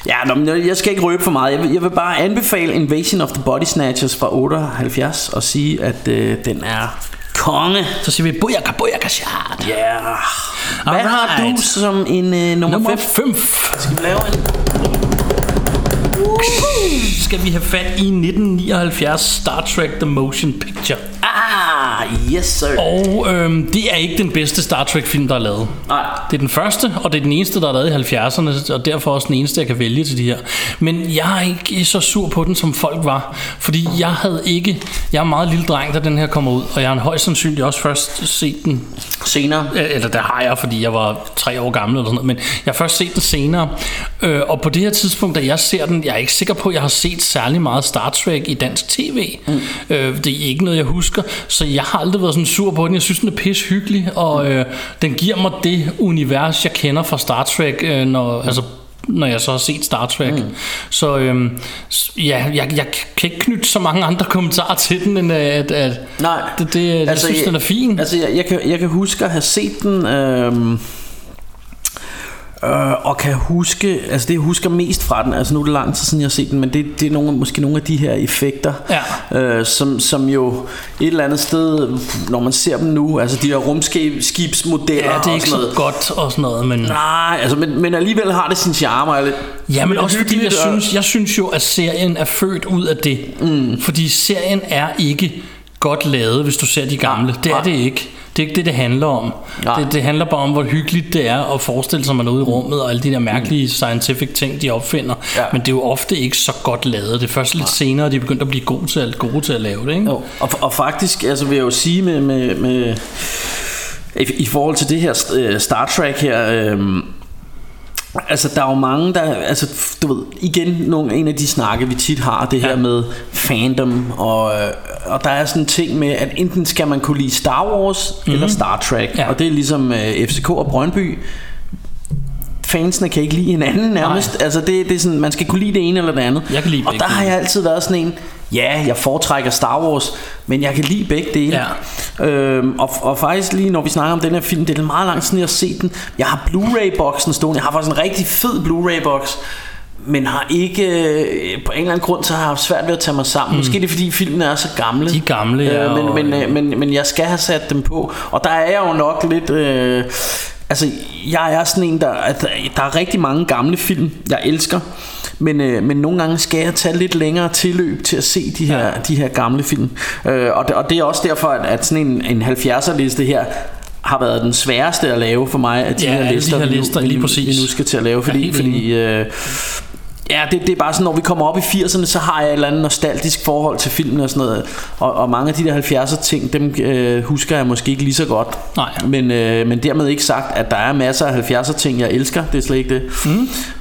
ja, nå, men jeg skal ikke røbe for meget. Jeg vil, jeg vil bare anbefale Invasion of the Body Snatchers fra 78 og sige, at øh, den er konge. Så siger vi booyaka, booyaka shot. Ja. Yeah. Hvad Alright. har du som en øh, nummer 5? Nummer 5. Skal vi lave en skal vi have fat i 1979 Star Trek The Motion Picture. Ah, yes sir. Og øhm, det er ikke den bedste Star Trek film, der er lavet. Nej. Det er den første, og det er den eneste, der er lavet i 70'erne, og derfor også den eneste, jeg kan vælge til de her. Men jeg er ikke så sur på den, som folk var, fordi jeg havde ikke, jeg er meget lille dreng, da den her kommer ud, og jeg har højst sandsynligt også først set den senere. Eller der har jeg, fordi jeg var tre år gammel eller sådan noget, men jeg har først set den senere. Øh, og på det her tidspunkt, da jeg ser den, jeg er ikke sikker på, at jeg har set særlig meget Star Trek i dansk tv. Mm. Øh, det er ikke noget, jeg husker. Så jeg har aldrig været sådan sur på den. Jeg synes, den er pis hyggelig, og øh, den giver mig det univers, jeg kender fra Star Trek, øh, når, altså når jeg så har set Star Trek. Mm. Så øhm, ja, jeg, jeg kan ikke knytte så mange andre kommentarer til den, end at, at Nej. det, det, jeg altså, synes, jeg, den er fin. Altså, jeg, jeg, kan, jeg kan huske at have set den... Øhm Øh, og kan huske, altså det jeg husker mest fra den, altså nu er det lang tid siden jeg har set den, men det, det er nogle, måske nogle af de her effekter, ja. øh, som, som jo et eller andet sted, når man ser dem nu, altså de her rumskibsmodeller Ja, det er ikke så godt og sådan noget, men... Nej, altså, men, men alligevel har det sin charme, og lidt, Ja, men også fordi jeg synes, jeg synes jo, at serien er født ud af det. Mm. Fordi serien er ikke godt lavet, hvis du ser de gamle. Det er det ikke. Det er ikke det, det handler om. Det, det handler bare om, hvor hyggeligt det er at forestille sig, at man er ude i rummet, og alle de der mærkelige mm. scientific ting, de opfinder. Ja. Men det er jo ofte ikke så godt lavet. Det er først lidt ja. senere, de er begyndt at blive gode til, at, gode til at lave det. Ikke? Jo. Og, og faktisk altså, vil jeg jo sige med, med, med i, i forhold til det her øh, Star Trek her... Øh, Altså der er jo mange der altså du ved igen nogle en af de snakke vi tit har det her ja. med fandom og øh, og der er sådan en ting med at enten skal man kunne lide Star Wars mm-hmm. eller Star Trek ja. og det er ligesom uh, FCK og Brøndby fansene kan ikke lide hinanden nærmest Nej. altså det, det er sådan man skal kunne lide det ene eller det andet jeg kan lide og der har jeg altid været sådan en ja, jeg foretrækker Star Wars, men jeg kan lide begge dele. Ja. Øhm, og, og faktisk lige når vi snakker om den her film, det er meget langt siden jeg har set den. Jeg har Blu-ray-boksen stående. Jeg har faktisk en rigtig fed Blu-ray-boks. men har ikke øh, på en eller anden grund så har jeg haft svært ved at tage mig sammen. Mm. Måske det er fordi filmene er så gamle. De er gamle, ja, øh, men, og- men, øh, men, men jeg skal have sat dem på. Og der er jeg jo nok lidt øh, Altså jeg er sådan en der at Der er rigtig mange gamle film Jeg elsker men, øh, men nogle gange skal jeg tage lidt længere tilløb til at se de her, ja. de her gamle film øh, og, det, og det er også derfor at, at sådan en, en 70'er liste her har været den sværeste at lave for mig af de Ja, her alle de lister, her vi nu- lister, vi, lige nu- præcis. vi nu skal til at lave fordi, helt fordi øh, Ja, det, det er bare sådan, når vi kommer op i 80'erne, så har jeg et eller andet nostalgisk forhold til filmen og sådan noget. Og, og mange af de der 70'er ting, dem øh, husker jeg måske ikke lige så godt. Nej. Men, øh, men dermed ikke sagt, at der er masser af 70'er ting, jeg elsker. Det er slet ikke det.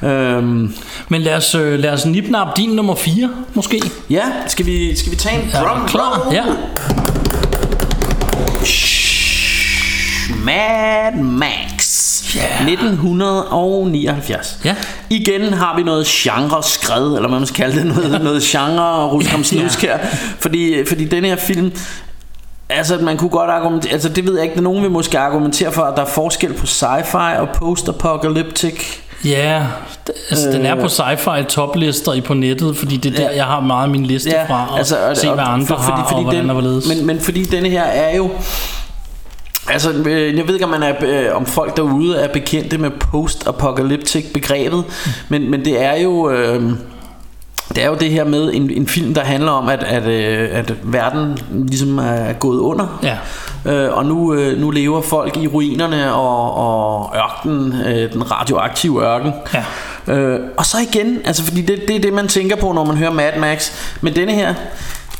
Mm. Øhm, Men lad os, øh, lad os nipnappe din nummer 4, måske. ja, skal vi, skal vi tage en Er drum du klar? Ja. Mad Max. Ja. 1979. Ja. Igen har vi noget genre skred, eller hvad man skal kalde det, noget, noget genre og rusk om snusk her. Fordi, fordi den her film, altså man kunne godt argumentere, altså det ved jeg ikke, der nogen vil måske argumentere for, at der er forskel på sci-fi og post-apocalyptic. Ja, altså, den er på sci-fi toplister i på nettet, fordi det er der, Ja. jeg har meget af min liste fra, og altså, og- se hvad og- andre for- har, og hvordan den, og hvorledes. men, men fordi denne her er jo Altså, øh, jeg ved ikke, om, man er, øh, om folk derude er bekendte med post-apocalyptic begrebet, men, men det er jo... Øh, det er jo det her med en, en film, der handler om, at, at, øh, at verden ligesom er gået under. Ja. Øh, og nu, nu lever folk i ruinerne og, og ørkenen, øh, den radioaktive ørken. Ja. Øh, og så igen, altså fordi det, det er det, man tænker på, når man hører Mad Max. Men denne her,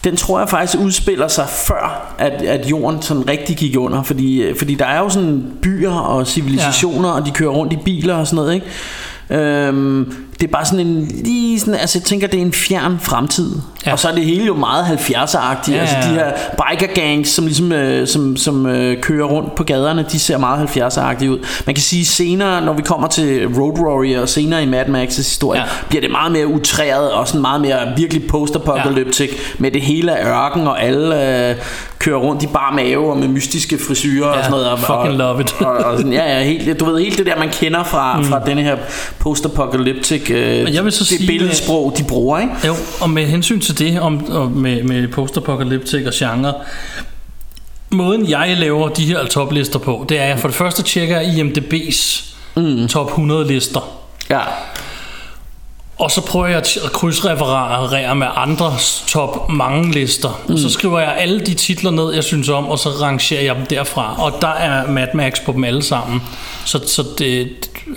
den tror jeg faktisk udspiller sig før, at, at jorden sådan rigtig gik under. Fordi, øh, fordi der er jo sådan byer og civilisationer, ja. og de kører rundt i biler og sådan noget, ikke? Øhm, det er bare sådan en lige sådan, altså jeg tænker det er en fjern fremtid ja. Og så er det hele jo meget 70'er-agtigt Ja, Altså ja. de her biker gangs Som ligesom øh, som, som øh, kører rundt på gaderne De ser meget 70'er-agtige ud Man kan sige senere Når vi kommer til Road Warrior Og senere i Mad Max' historie Ja. Bliver det meget mere utræret Og sådan meget mere virkelig post-apocalyptic ja. Med det hele af ørken Og alle øh, kører rundt i bar mave Og med mystiske frisyrer og Ja, sådan noget og, fucking og, love it. og, og sådan, ja, ja, helt, du ved helt det der man kender fra, mm. fra denne her post-apocalyptic øh, Men jeg vil så det sige, billedsprog de bruger ikke? Jo, og med hensyn til det, om, og med, med post-apocalyptic og genre, måden jeg laver de her toplister på, det er, at jeg for det første tjekker IMDB's mm. top 100 lister. Ja. Og så prøver jeg at krydsreferere med andres top mange lister. Mm. Og så skriver jeg alle de titler ned, jeg synes om, og så rangerer jeg dem derfra. Og der er Mad Max på dem alle sammen. Så, så det,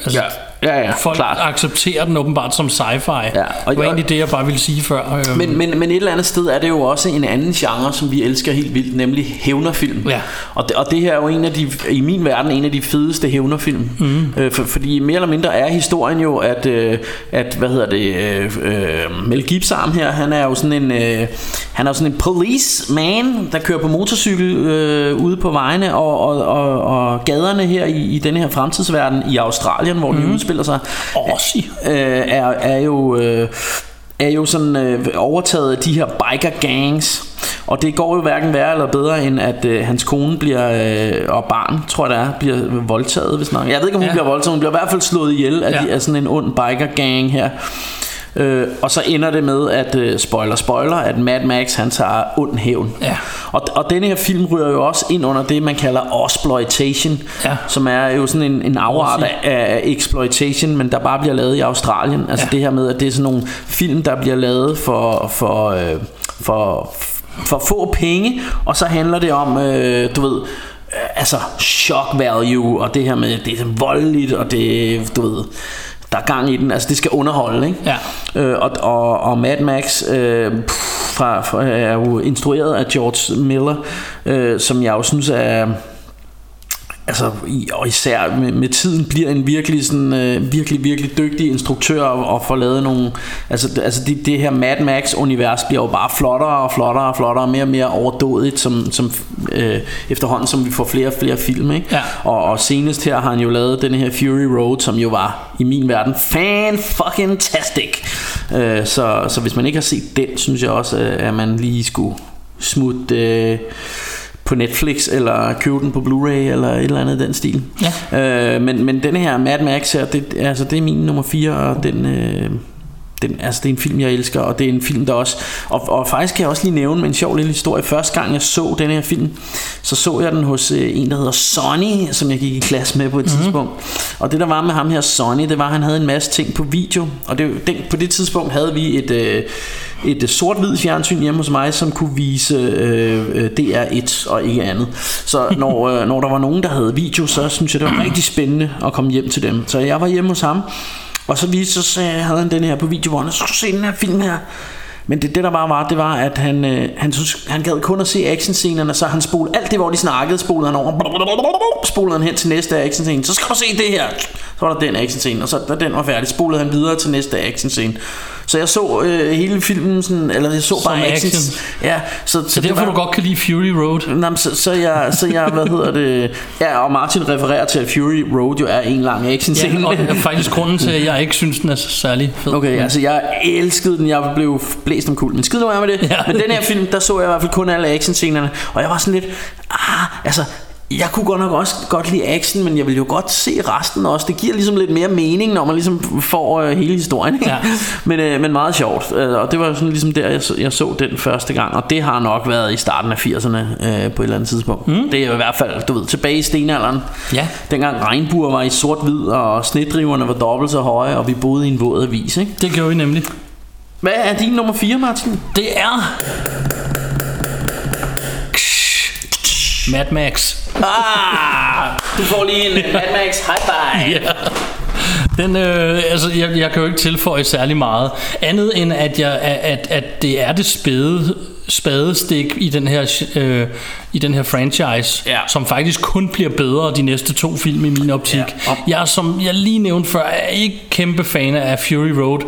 altså, Ja. Ja, ja, folk klart. accepterer den åbenbart som sci-fi. Ja, og- det var egentlig det, jeg bare ville sige før. Øhm, Men, men, men et eller andet sted er det jo også en anden genre, som vi elsker helt vildt, nemlig hævnerfilm. Ja. Og, det, og det her er jo en af de, i min verden en af de fedeste hævnerfilm. Mm. Øh, for, fordi mere eller mindre er historien jo, at, øh, at hvad hedder det, øh, øh, Mel Gibson her, han er jo sådan en, øh, han er sådan en policeman, der kører på motorcykel øh, ude på vejene og, og, og, og gaderne her i, i den her fremtidsverden i Australien, hvor mm. de udspiller sig, Aussie. øh, er, er jo... Øh, er jo sådan øh, overtaget af de her biker gangs og det går jo hverken værre eller bedre end at øh, hans kone bliver øh, og barn tror jeg det er bliver voldtaget hvis nok. Jeg ved ikke om hun ja. bliver voldtaget Hun bliver i hvert fald slået ihjel af, Ja. de, af sådan en ond biker gang her Øh, og så ender det med at øh, spoiler spoiler at Mad Max han tager ond hævn. Ja. Og, og denne her film ryger jo også ind under det man kalder exploitation, Ja. som er jo sådan en, en afart af, af exploitation, men der bare bliver lavet i Australien. Altså Ja. det her med at det er sådan nogle film der bliver lavet for for øh, for for få penge, og så handler det om øh, du ved øh, altså shock value og det her med det er så voldeligt og det du ved der er gang i den, altså det skal underholde, ikke? Ja. Øh, og, og, og Mad Max øh, fra, fra, er jo instrueret af George Miller, øh, som jeg jo synes er altså og især med, med tiden bliver en virkelig sådan øh, virkelig virkelig dygtig instruktør og, og får lavet nogle altså altså det, det her Mad Max univers bliver jo bare flottere og flottere og flottere mere og mere overdådigt som som øh, efterhånden som vi får flere og flere film ikke Ja. og, og senest her har han jo lavet den her Fury Road som jo var i min verden fan fucking tastic øh, så så hvis man ikke har set den synes jeg også øh, at man lige skulle smutte øh, på Netflix eller købe den på Blu-ray eller et eller andet den stil. Ja. Øh, men men den her Mad Max her, det altså det er min nummer 4 og den øh, den, altså det er en film jeg elsker Og det er en film der også Og, og faktisk kan jeg også lige nævne en sjov lille historie Første gang jeg så den her film Så så jeg den hos øh, en der hedder Sonny Som jeg gik i klasse med på et mm-hmm. tidspunkt Og det der var med ham her Sonny Det var at han havde en masse ting på video Og det, den, på det tidspunkt havde vi et øh, et sort-hvid fjernsyn hjemme hos mig, som kunne vise øh, øh, DR1 og ikke andet. Så når, øh, når der var nogen, der havde video, så synes jeg, det var rigtig spændende at komme hjem til dem. Så jeg var hjemme hos ham, og så viste så havde han den her på videovånden, så skulle se den her film her. Men det, det der bare var, det var, at han, øh, han, synes, han gad kun at se actionscenerne, så han spolede alt det, hvor de snakkede, spolede han over, spolede han hen til næste actionscene. Så skal du se det her. Så var der den actionscene, og så da den var færdig, spolede han videre til næste actionscene. Så jeg så øh, hele filmen sådan, eller jeg så Som bare action. actions. Ja, så, Så, så derfor det du godt kan lide Fury Road. Men så, så, jeg, så jeg, hvad hedder det Ja, og Martin refererer til, at Fury Road jo er en lang action scene Ja, og det er faktisk grunden til, at jeg ikke synes, den er så særlig fed. Okay, altså jeg elskede den, jeg blev blæst om kul Men skid nu være med det Ja. Men den her film, der så jeg i hvert fald kun alle actionscenerne Og jeg var sådan lidt Ah, altså jeg kunne godt nok også godt lide action, men jeg vil jo godt se resten også. Det giver ligesom lidt mere mening, når man ligesom får øh, hele historien. Ikke? Ja. Men, øh, men meget sjovt. Øh, og det var sådan ligesom der, jeg så, jeg så den første gang. Og det har nok været i starten af 80'erne øh, på et eller andet tidspunkt. Mm. Det er i hvert fald, du ved, tilbage i stenalderen. Ja. Dengang regnbuer var i sort-hvid, og snedriverne var dobbelt så høje, og vi boede i en våd avis. Ikke? Det gjorde vi nemlig. Hvad er din nummer 4, Martin? Det er... Mad Max. Ah, du får lige en Mad Max high five. Ja. Den, øh, altså, jeg, jeg kan jo ikke tilføje særlig meget. Andet end, at, jeg, at, at det er det spæde, spadestik i den her, øh, i den her franchise, Ja. som faktisk kun bliver bedre de næste to film i min optik. Ja. Jeg er, som jeg lige nævnte før, er ikke kæmpe fan af Fury Road.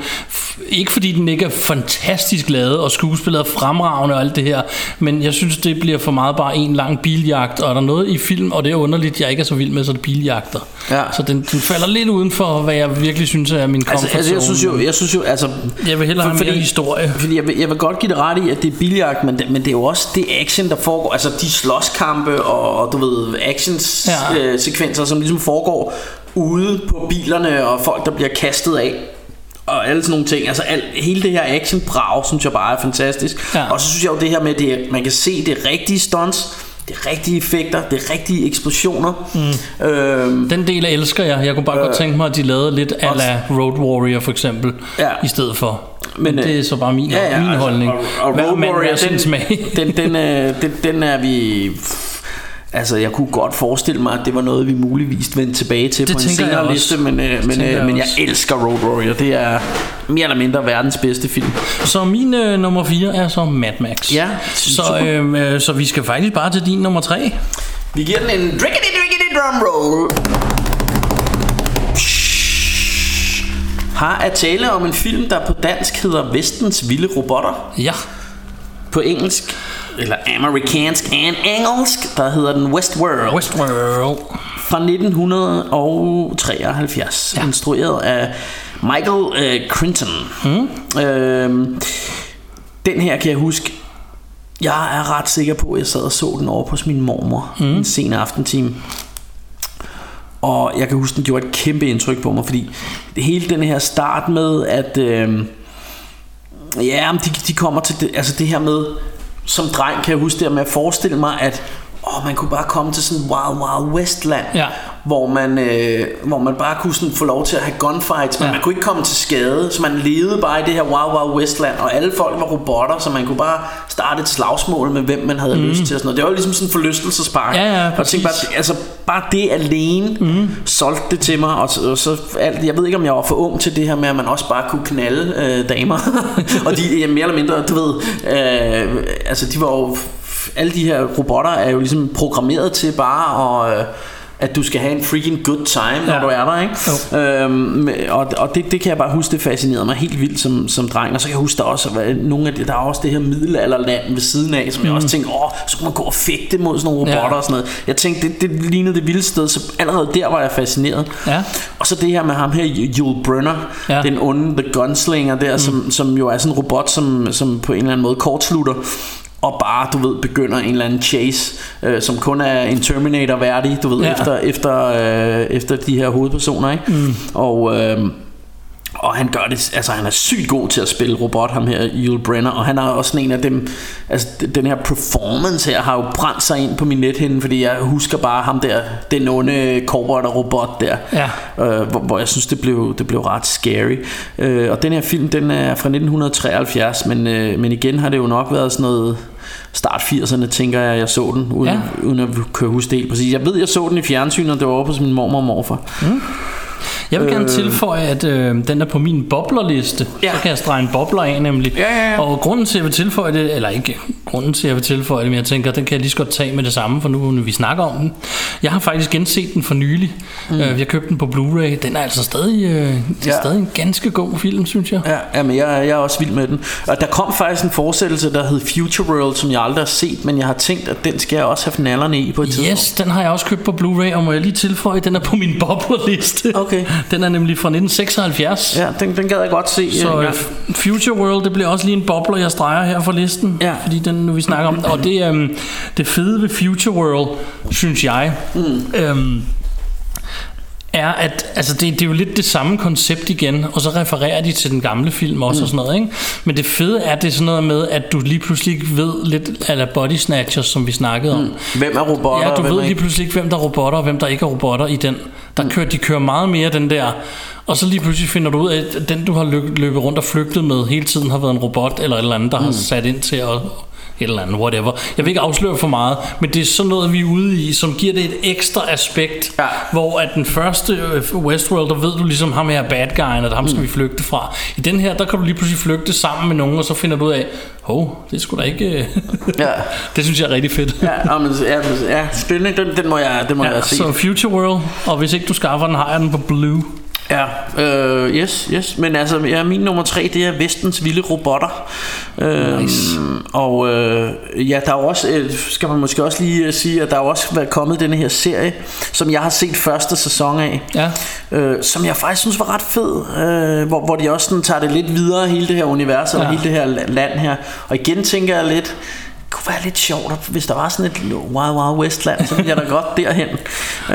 Ikke fordi den ikke er fantastisk lavet, og skuespillet er fremragende og alt det her, men jeg synes, det bliver for meget bare en lang biljagt, og er der noget i film, og det er underligt, jeg ikke er så vild med, så er det biljagter. Ja. Så den, den falder lidt uden for, hvad jeg virkelig synes er min comfort Altså, altså, jeg synes jo, jeg synes jo, altså... Jeg vil hellere have mere historie. Fordi jeg vil, jeg vil godt give det ret i, at det er biljagt, men det, men det er jo også det action, der foregår. Altså de slåskampe og, du ved, actions Ja. øh, sekvenser, som ligesom foregår ude på bilerne, og folk, der bliver kastet af. Og alle sådan nogle ting Altså alt, hele det her action brag Synes jeg bare er fantastisk Ja. Og så synes jeg jo det her med det, Man kan se det rigtige stunts Det rigtige effekter Det rigtige eksplosioner mm. øhm, Den del elsker jeg. Jeg kunne bare øh, godt tænke mig, at de lavede lidt a la Road Warrior for eksempel, Ja. i stedet for. Men, det øh, er så bare min, ja, ja, min altså, holdning. Og, og Hver Road Warrior, sin smag. den, den, den, øh, den, den er vi... Altså, jeg kunne godt forestille mig, at det var noget, vi muligvis vendte tilbage til Det på en jeg senere liste, men, øh, men, øh, jeg men jeg også. elsker Road Warrior. Det er mere eller mindre verdens bedste film. Så min øh, nummer 4 er så Mad Max. Ja, så, super. øh, øh, så vi skal faktisk bare til din nummer 3. Vi giver den en drickety drickety drum roll. Har at tale om en film, der på dansk hedder Vestens Vilde Robotter. Ja. På engelsk, eller amerikansk and engelsk, der hedder den Westworld. Westworld. Fra 1973, ja. instrueret af Michael øh, Crichton. Mm. Øhm, den her kan jeg huske, jeg er ret sikker på, at jeg sad og så den over hos min mormor mm. en sen aftentime. Og jeg kan huske, den gjorde et kæmpe indtryk på mig, fordi hele den her start med, at øh, ja, de, de kommer til det, altså det her med, som dreng kan jeg huske det med at forestille mig, at åh, man kunne bare komme til sådan Wild Wild Westland, Ja hvor, man, øh, hvor man bare kunne sådan få lov til at have gunfights, men Ja. man kunne ikke komme til skade, så man levede bare i det her Wild Wild Westland, og alle folk var robotter, så man kunne bare starte et slagsmål med, hvem man havde mm. lyst til. Og sådan noget. Det var jo ligesom sådan en forlystelsespark. Ja, ja, og tænkte bare, altså bare det alene mm. solgte det til mig og, og så alt, jeg ved ikke om jeg var for ung til det her med at man også bare kunne knalde øh, damer og de ja, mere eller mindre du ved øh, altså de var jo alle de her robotter er jo ligesom programmeret til bare at øh, at du skal have en freaking good time, når Ja. du er der, ikke? Øhm, og og det, det kan jeg bare huske, det fascinerede mig helt vildt som, som dreng. Og så kan jeg huske, der også var nogle af det, der er også det her middelalderland ved siden af, som jeg også tænkte, åh, så kunne man gå og fægte mod sådan nogle robotter Mm. Ja. og sådan noget. Jeg tænkte, det, det lignede det vildeste sted, så allerede der var jeg fascineret. Ja. Og så det her med ham her, Yul Brynner, Ja. ja. den onde The Gunslinger der, mm. som, som jo er sådan en robot, som, som på en eller anden måde kortslutter og bare, du ved, begynder en eller anden chase, øh, som kun er en Terminator værdig, du ved, ja. efter, efter, øh, efter de her hovedpersoner, ikke? Mm. Og, øh, og han gør det, altså han er sygt god til at spille robot, ham her, Yul Brenner, og han er også sådan en af dem, altså den her performance her har jo brændt sig ind på min nethinde, fordi jeg husker bare ham der, den onde cowboy og robot der, Ja. øh, hvor, hvor jeg synes, det blev, det blev ret scary. Øh, og den her film, den er fra 1973, men, øh, men igen har det jo nok været sådan noget start 80'erne, tænker jeg, jeg så den, uden, Ja. uden at kunne huske det helt præcis. Jeg ved, jeg så den i fjernsynet, og det var over hos min mormor og morfar. Jeg vil gerne Øh. tilføje, at øh, den er på min boblerliste. Ja. Så kan jeg strege en bobler af nemlig. Ja, ja, ja. Og grunden til, at jeg vil tilføje det, eller ikke grunden til, at jeg vil tilføje det, men jeg tænker, den kan jeg lige så godt tage med det samme, for nu når vi snakker om den. Jeg har faktisk genset den for nylig. Mm. Øh, vi har købt den på Blu-ray. Den er altså stadig, øh, det er Ja. stadig en ganske god film, synes jeg. Ja, jamen jeg, jeg er også vild med den. Og der kom faktisk en fortsættelse, der hed Future World, som jeg aldrig har set, men jeg har tænkt, at den skal jeg også have nallerne i på et tidspunkt. Yes, den har jeg også købt på Blu-ray, og må jeg lige tilføje, den er på min boblerliste. Okay. Den er nemlig fra 1976. Ja, den, den gad jeg godt se. Så en øh, gang. Future World, det bliver også lige en bobler, jeg streger her for listen. Ja. Fordi den, nu vi snakker om. Og det, øhm, det fede ved Future World, synes jeg, mm. øhm, er, at altså det, det er jo lidt det samme koncept igen, og så refererer de til den gamle film også mm. og sådan noget, ikke? Men det fede er, det er sådan noget med, at du lige pludselig ikke ved lidt af Body Snatchers, som vi snakkede om. Mm. Hvem er robotter? Ja, du ved lige pludselig ikke, hvem der er robotter, og hvem der ikke er robotter i den. Der kører, de kører meget mere den der, og så lige pludselig finder du ud af, at den du har løb- løbet rundt og flygtet med hele tiden har været en robot, eller et eller andet, der mm. har sat ind til at et eller andet, whatever. Jeg vil ikke afsløre for meget, men det er sådan noget, vi er ude i, som giver det et ekstra aspekt, Ja. hvor at den første øh, Westworld, der ved du ligesom, ham her er bad guyen, og ham skal vi flygte fra. I den her, der kan du lige pludselig flygte sammen med nogen, og så finder du ud af, hov, det skulle da ikke... øh." Ja. det synes jeg er rigtig fedt. Ja, men, ja, men, ja spændende. Den, den må jeg, den må Ja, jeg se. så Future World, og hvis ikke du skaffer den, har jeg den på Blue. Ja, øh, yes, yes. Men altså, ja, min nummer tre, det er Vestens Vilde Robotter. Øh, Nice. Og øh, ja, der er jo også, øh, skal man måske også lige øh, sige, at der er også været kommet denne her serie, som jeg har set første sæson af. Ja. Øh, som jeg faktisk synes var ret fed, øh, hvor, hvor de også sådan, tager det lidt videre, hele det her univers, og Ja. hele det her la- land her. Og igen tænker jeg lidt, kunne være lidt sjovt, hvis der var sådan et Wild Wild Westland, så ville jeg da godt derhen.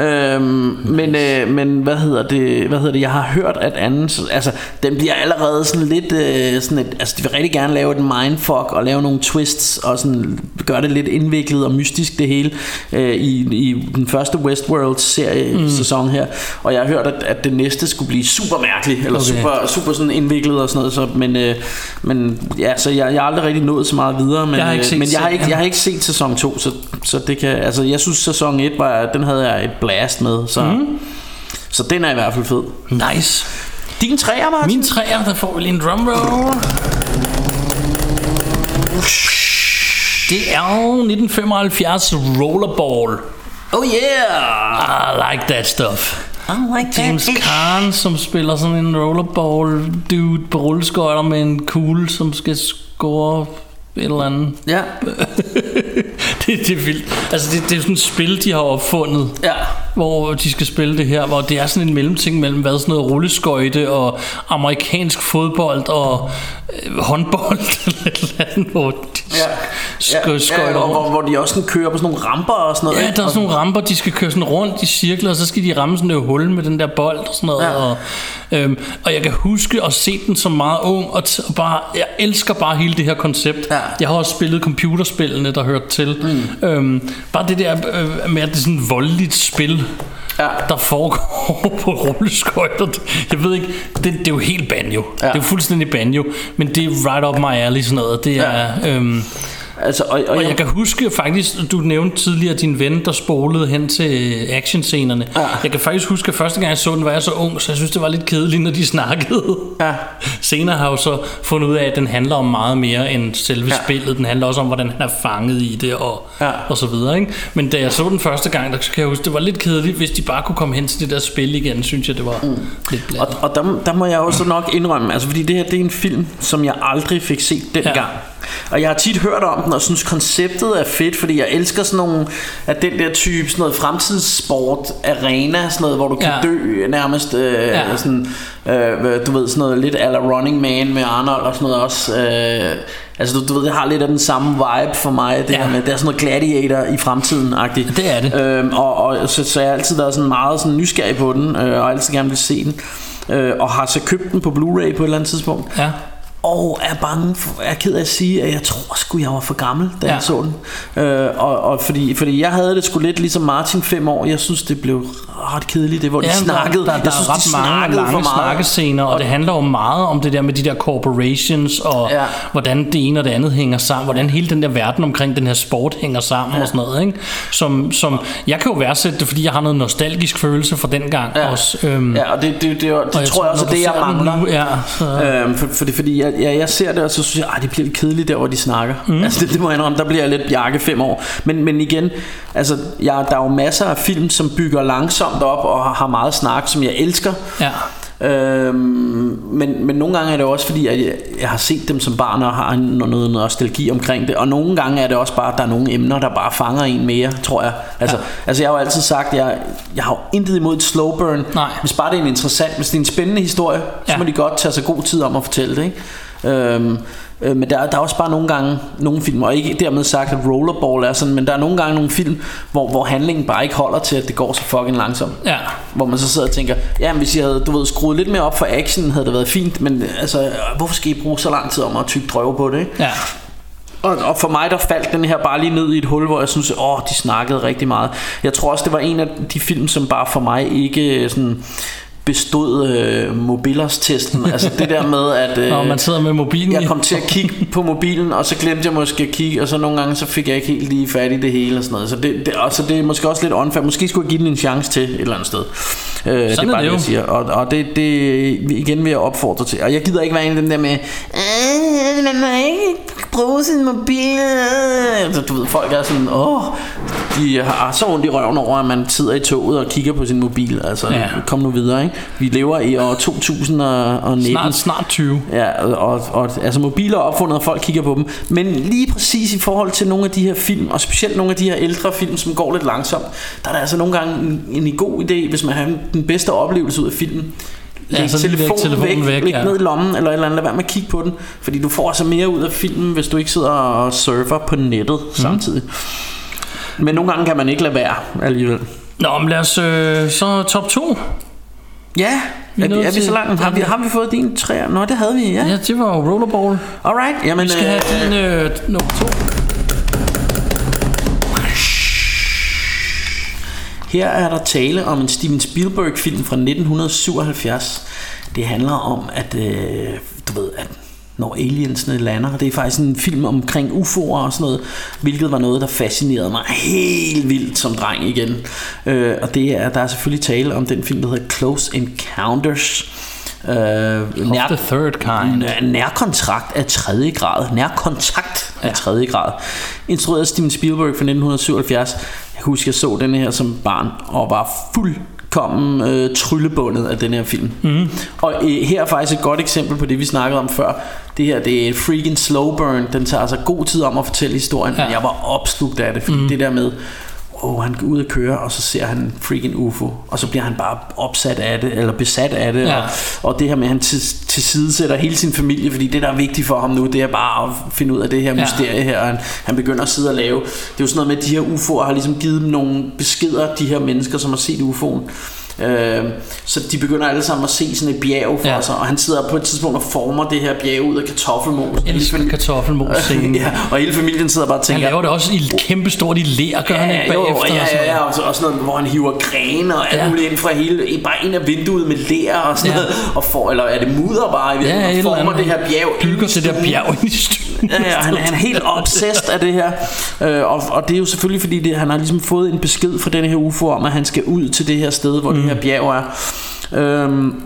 Øhm, men, øh, men hvad hedder det? Hvad hedder det? Jeg har hørt at anden, altså den bliver allerede sådan lidt, øh, sådan et, altså de vil rigtig gerne lave et mindfuck og lave nogle twists og sådan gøre det lidt indviklet og mystisk det hele øh, i, i den første Westworld serie mm. sæson her. Og jeg har hørt at, at det næste skulle blive super mærkeligt eller Okay. okay. super super sådan indviklet og sådan noget. Så, men, øh, men ja, så jeg, jeg har aldrig rigtig nået så meget videre. Men, Jeg har ikke øh, set men jeg har ikke, jeg har ikke set sæson 2, så, så det kan, altså jeg synes sæson 1 var, den havde jeg et blast med, så, mm. så den er i hvert fald fed. Nice. Din træer, Martin? Min træer, der får vi lige en drum roll. Det er jo 1975 Rollerball. Oh yeah! I like that stuff. I like James Caan, som spiller sådan en rollerball dude på rulleskøjter med en kugle, som skal score et eller andet. Ja, det, det er vildt. Altså, det, det er sådan et spil, de har opfundet. ja. hvor de skal spille det her, hvor det er sådan en mellemting mellem hvad sådan noget rulleskøjte og amerikansk fodbold og øh, håndbold eller et eller andet, hvor de Ja, sk- ja, skøjter ja og hvor, hvor de også sådan kører på sådan nogle ramper og sådan noget. Ja, der er sådan nogle ramper, de skal køre sådan rundt i cirkler, og så skal de ramme sådan et hul med den der bold og sådan noget. Ja. Og, øhm, og jeg kan huske at se den som meget ung, og, og bare, jeg elsker bare hele det her koncept. Ja. Jeg har også spillet computerspillene, der hørte til. Mm. Øhm, bare det der øh, med, at det er sådan et voldeligt spil, Ja. der foregår på rulleskøjter. Jeg ved ikke, det, det er jo helt banjo. Ja. Det er jo fuldstændig banjo, men det er right up my alley sådan noget. Det er... Ja. Øhm, Altså, og, og, og jeg kan huske faktisk, du nævnte tidligere din ven, der spolede hen til actionscenerne. Ja. Jeg kan faktisk huske, at første gang jeg så den, var jeg så ung, så jeg synes, det var lidt kedeligt, når de snakkede. Ja. Senere har jeg jo så fundet ud af, at den handler om meget mere end selve ja. spillet. Den handler også om, hvordan han er fanget i det og, Ja. og så videre. Ikke? Men da jeg så den første gang, der kan jeg huske, det var lidt kedeligt, hvis de bare kunne komme hen til det der spil igen, synes jeg, det var mm. lidt blandet. Og, og der, der må jeg også nok indrømme, altså fordi det her det er en film, som jeg aldrig fik set dengang. Ja. Og jeg har tit hørt om den og synes konceptet er fedt, fordi jeg elsker sådan nogle af den der type sådan noget fremtidssport arena, sådan noget hvor du kan Ja. dø nærmest øh, Ja. sådan øh, du ved sådan noget lidt ala Running Man med Arnold og sådan noget også. Øh, altså du, du ved det har lidt af den samme vibe for mig, det Ja. her med det er sådan noget gladiator i fremtiden agtigt. Det er det. Øhm, og, og så, så jeg har altid været sådan meget sådan nysgerrig på den, øh, og altid gerne vil se den. øh, og har så købt den på Blu-ray på et eller andet tidspunkt. Ja. Og er bange for, er ked af at sige, at jeg tror sgu, jeg var for gammel, da Ja. jeg så den. Øh, og, og fordi, fordi jeg havde det sgu lidt ligesom Martin fem år. Jeg synes, det blev ret kedeligt, det hvor de Ja, snakkede. Der, der, der jeg synes, er de ret mange snakkede lange for meget. snakkescener, og det handler jo meget om det der med de der corporations, og Ja. hvordan det ene og det andet hænger sammen, hvordan hele den der verden omkring den her sport hænger sammen Ja. og sådan noget. Ikke? Som, som, jeg kan jo værdsætte det, fordi jeg har noget nostalgisk følelse for den gang Ja. også. Øhm, Ja, og det, det, det, det, og det tror jeg også, er det, jeg mangler. Nu, ja, så, Øhm, for, for fordi jeg, jeg, jeg ser det, og så synes jeg, at det bliver lidt kedeligt der, hvor de snakker. Mm. Altså det, det må jeg indrømme, der bliver jeg lidt bjarke fem år. Men, men igen, altså, jeg, der er jo masser af film, som bygger langsomt op og har meget snak, som jeg elsker. ja. Øhm, men, men nogle gange er det også fordi at jeg, jeg har set dem som barn og har en- noget nostalgi omkring det Og nogle gange er det også bare At der er nogle emner der bare fanger en mere Tror jeg Altså, ja. altså jeg har jo altid sagt jeg, jeg har jo intet imod et slow burn Nej. Hvis bare det er en interessant Hvis det er en spændende historie Så Ja. må de godt tage sig god tid om at fortælle det ikke? Øhm, øh, men der, der er også bare nogle gange nogle film Og ikke dermed sagt at Rollerball er sådan Men der er nogle gange nogle film Hvor, hvor handlingen bare ikke holder til At det går så fucking langsomt Ja. hvor man så sidder og tænker, ja, men hvis jeg havde, du ved, skruet lidt mere op for action, havde det været fint, men altså, hvorfor skal I bruge så lang tid om at tykke drøve på det, ikke? Ja. Og, og for mig der faldt den her bare lige ned i et hul Hvor jeg synes åh de snakkede rigtig meget Jeg tror også det var en af de film Som bare for mig ikke sådan bestod øh, mobilers-testen Altså det der med at øh, Når man sidder med mobilen Jeg kom til at kigge på mobilen Og så glemte jeg måske at kigge Og så nogle gange så fik jeg ikke helt lige fat i det hele og sådan noget. Så det, det, og så det er måske også lidt unfair. Måske skulle jeg give den en chance til et eller andet sted. Øh, Det Sådan er er bare det det, jo. jeg siger. Og, og det, det igen vil jeg opfordre til. Og jeg gider ikke være en af dem der med "Øh, Man må ikke bruge sin mobil øh." Så du ved folk er sådan Åh De har så ondt i røven over At man sidder i toget og kigger på sin mobil Altså Ja. kom nu videre ikke Vi lever i år 2019 Snart, snart 20. Ja, og, og altså mobiler er opfundet, og folk kigger på dem. Men lige præcis i forhold til nogle af de her film, og specielt nogle af de her ældre film, som går lidt langsomt, der er der altså nogle gange en, en god idé, hvis man har den bedste oplevelse ud af filmen. Læg Ja, så lige læg telefonen, telefonen væk, væk, læg ja. ned i lommen, eller et eller andet, lad være med at kigge på den. Fordi du får altså mere ud af filmen, hvis du ikke sidder og surfer på nettet Mhm. samtidig. Men nogle gange kan man ikke lade være alligevel. Nå, men lad os øh, så top 2. Ja, Vi er vi, er vi så langt? Har vi, har vi fået din træer? Nå, det havde vi, ja. Ja, det var rollerball. Alright, jamen... Vi skal øh, have din øh, nummer 2. Her er der tale om en Steven Spielberg film fra 1977. Det handler om at øh, du ved at når aliensene lander. Det er faktisk en film omkring UFO'er og sådan noget, hvilket var noget, der fascinerede mig helt vildt som dreng igen. Øh, og det er, der er selvfølgelig tale om den film, der hedder Close Encounters. Øh, nær, the third kind. Nær- Nærkontrakt af tredje grad. Nærkontakt af tredje grad. Instrueret af Steven Spielberg fra 1977. Jeg kan huske, jeg så den her som barn og var fuldkommen øh, tryllebundet af den her film. Mm. Og øh, her er faktisk et godt eksempel på det, vi snakkede om før. Det her, det er et freaking slow burn. Den tager altså god tid om at fortælle historien, ja. men jeg var opslugt af det, fordi mm. det der med oh, han går ud og kører, og så ser han en freaking UFO, og så bliver han bare opsat af det, eller besat af det, Ja. og, og det her med, at han til, til side sætter hele sin familie, fordi det, der er vigtigt for ham nu, det er bare at finde ud af det her Ja. mysterie her, og han, han begynder at sidde og lave, det er jo sådan noget med, at de her UFO'er har ligesom givet dem nogle beskeder, de her mennesker, som har set UFO'en, Øh, så de begynder alle sammen at se sådan et bjerg for Ja. ja. sig Og han sidder på et tidspunkt og former det her bjerg ud af kartoffelmos Jeg elsker kartoffelmos-scenen. ja, Og hele familien sidder bare og Han tænker laver det også i kæmpe stort i lær, gør han ikke jo, bagefter? ja, ja, ja, og, så, og sådan noget, hvor han hiver grene og alt Ja. ja. muligt ind fra hele, bare ind af vinduet med lær og sådan Ja. ja. noget, og får, eller er det mudder bare i Ja, og former det her bjerg Bygger i det der bjerg ind i stuen. Ja, ja, han, han er helt obsessed af det her øh, og, og det er jo selvfølgelig fordi det, Han har ligesom fået en besked fra den her UFO Om at han skal ud til det her sted Hvor mm her bjerg er. Øhm,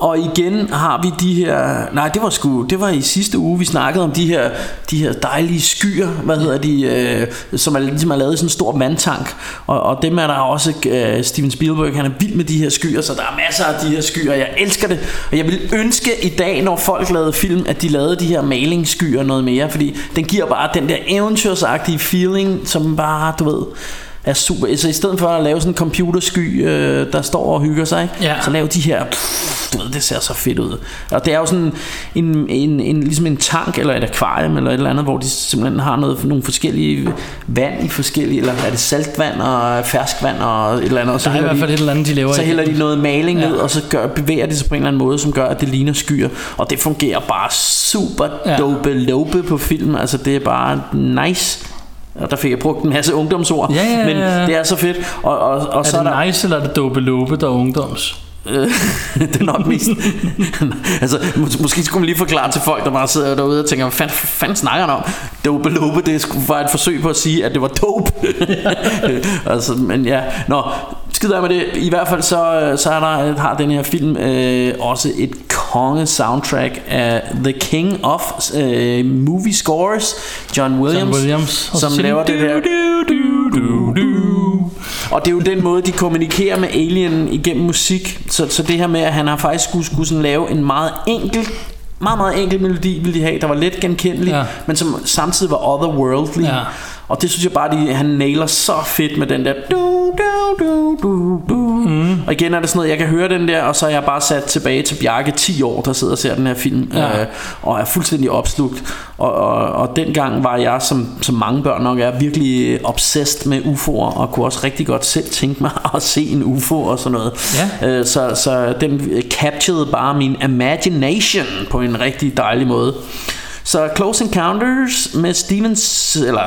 og igen har vi de her Nej det var sgu Det var i sidste uge vi snakkede om de her De her dejlige skyer Hvad hedder de øh, Som er, ligesom er lavet i sådan en stor vandtank. Og, og dem er der også øh, Steven Spielberg Han er vild med de her skyer Så der er masser af de her skyer. Jeg elsker det. Og jeg vil ønske i dag Når folk lavede film At de lavede de her malingsskyer noget mere Fordi den giver bare den der eventyrsagtige feeling Som bare du ved er super. Altså i stedet for at lave sådan en computersky, øh, der står og hygger sig, ikke? Ja. så lave de her, pff, du ved, det ser så fedt ud. Og det er jo sådan en, en, en, ligesom en tank eller et akvarium eller et eller andet, hvor de simpelthen har noget, nogle forskellige vand i forskellige, eller er det saltvand og ferskvand og et eller andet. Og så Der er i hvert fald de- et eller andet, de laver Så hælder de noget maling Ja. ned, og så gør, bevæger de sig på en eller anden måde, som gør, at det ligner skyer. Og det fungerer bare super Ja. dope lope på film. Altså det er bare nice. Og der fik jeg brugt en masse ungdomsord. Ja, ja, Men ja. det er så fedt. Og, og, og Er så er det der... nice, eller er det dope der er ungdoms? Øh, det er nok mest altså, mås- Måske skulle man lige forklare til folk Der bare sidder derude og tænker Hvad fanden, fanden snakker han om Dope lope Det være et forsøg på at sige At det var dope altså, Men ja Nå Skid af med det I hvert fald så, så er der, har den her film øh, Også et konge soundtrack Af The King of øh, Movie Scores John Williams, John Williams. Som laver de, det der du, du, du, du. Og det er jo den måde de kommunikerer med alien igennem musik Så, så det her med at han har faktisk skulle, skulle sådan lave en meget enkel meget, meget enkel melodi ville de have, der var let genkendelig, Ja. men som samtidig var otherworldly. Ja. Og det synes jeg bare, de, han nailer så fedt med den der du, du, du, du. Mm. Og igen er det sådan noget, jeg kan høre den der, og så er jeg bare sat tilbage til Bjarke 10 år, der sidder og ser den her film, Ja. øh, og er fuldstændig opslugt. Og, og, og dengang var jeg, som, som mange børn nok er, virkelig obsessed med UFO'er, og kunne også rigtig godt selv tænke mig at se en UFO og sådan noget. Ja. Øh, så, så den capturede bare min imagination på en rigtig dejlig måde. Så Close Encounters med Stevens, eller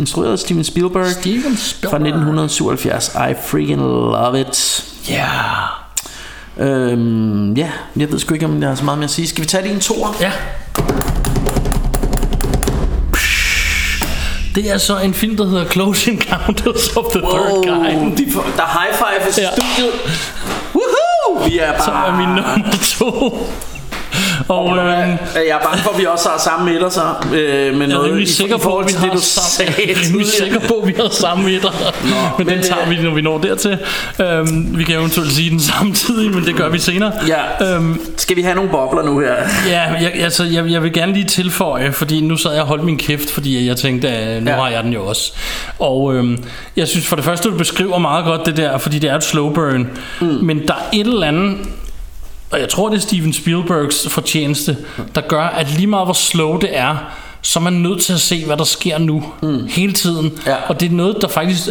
instrueret af Steven Spielberg, Steven fra Spielberg. 1977. I freaking love it. Ja. Øhm, ja, jeg ved sgu ikke, om jeg har så meget mere at sige. Skal vi tage en tor? Ja. Det er så en film, der hedder Close Encounters of the Third Kind. de der er high five i Ja. studiet. Woohoo! Vi er bare... Som er min nummer to. Og øh, Jeg er bange for, at vi også har samme midter så. Øh, med jeg er rimelig sikker på, at vi har det, du samme, sagde er rimelig sikker på, at vi har samme midter. men, men, den tager øh, vi, når vi når dertil. Øhm, vi kan eventuelt sige den samtidig, men det gør vi senere. Ja. Øhm, Skal vi have nogle bobler nu her? Ja, jeg, altså, jeg, jeg vil gerne lige tilføje, fordi nu sad jeg og holdt min kæft, fordi jeg tænkte, at nu ja. har jeg den jo også. Og øhm, jeg synes for det første, du beskriver meget godt det der, fordi det er et slow burn. Mm. Men der er et eller andet, og jeg tror, det er Steven Spielbergs fortjeneste, der gør, at lige meget hvor slow det er, så er man nødt til at se, hvad der sker nu. Mm. Hele tiden. Ja. Og det er noget, der faktisk,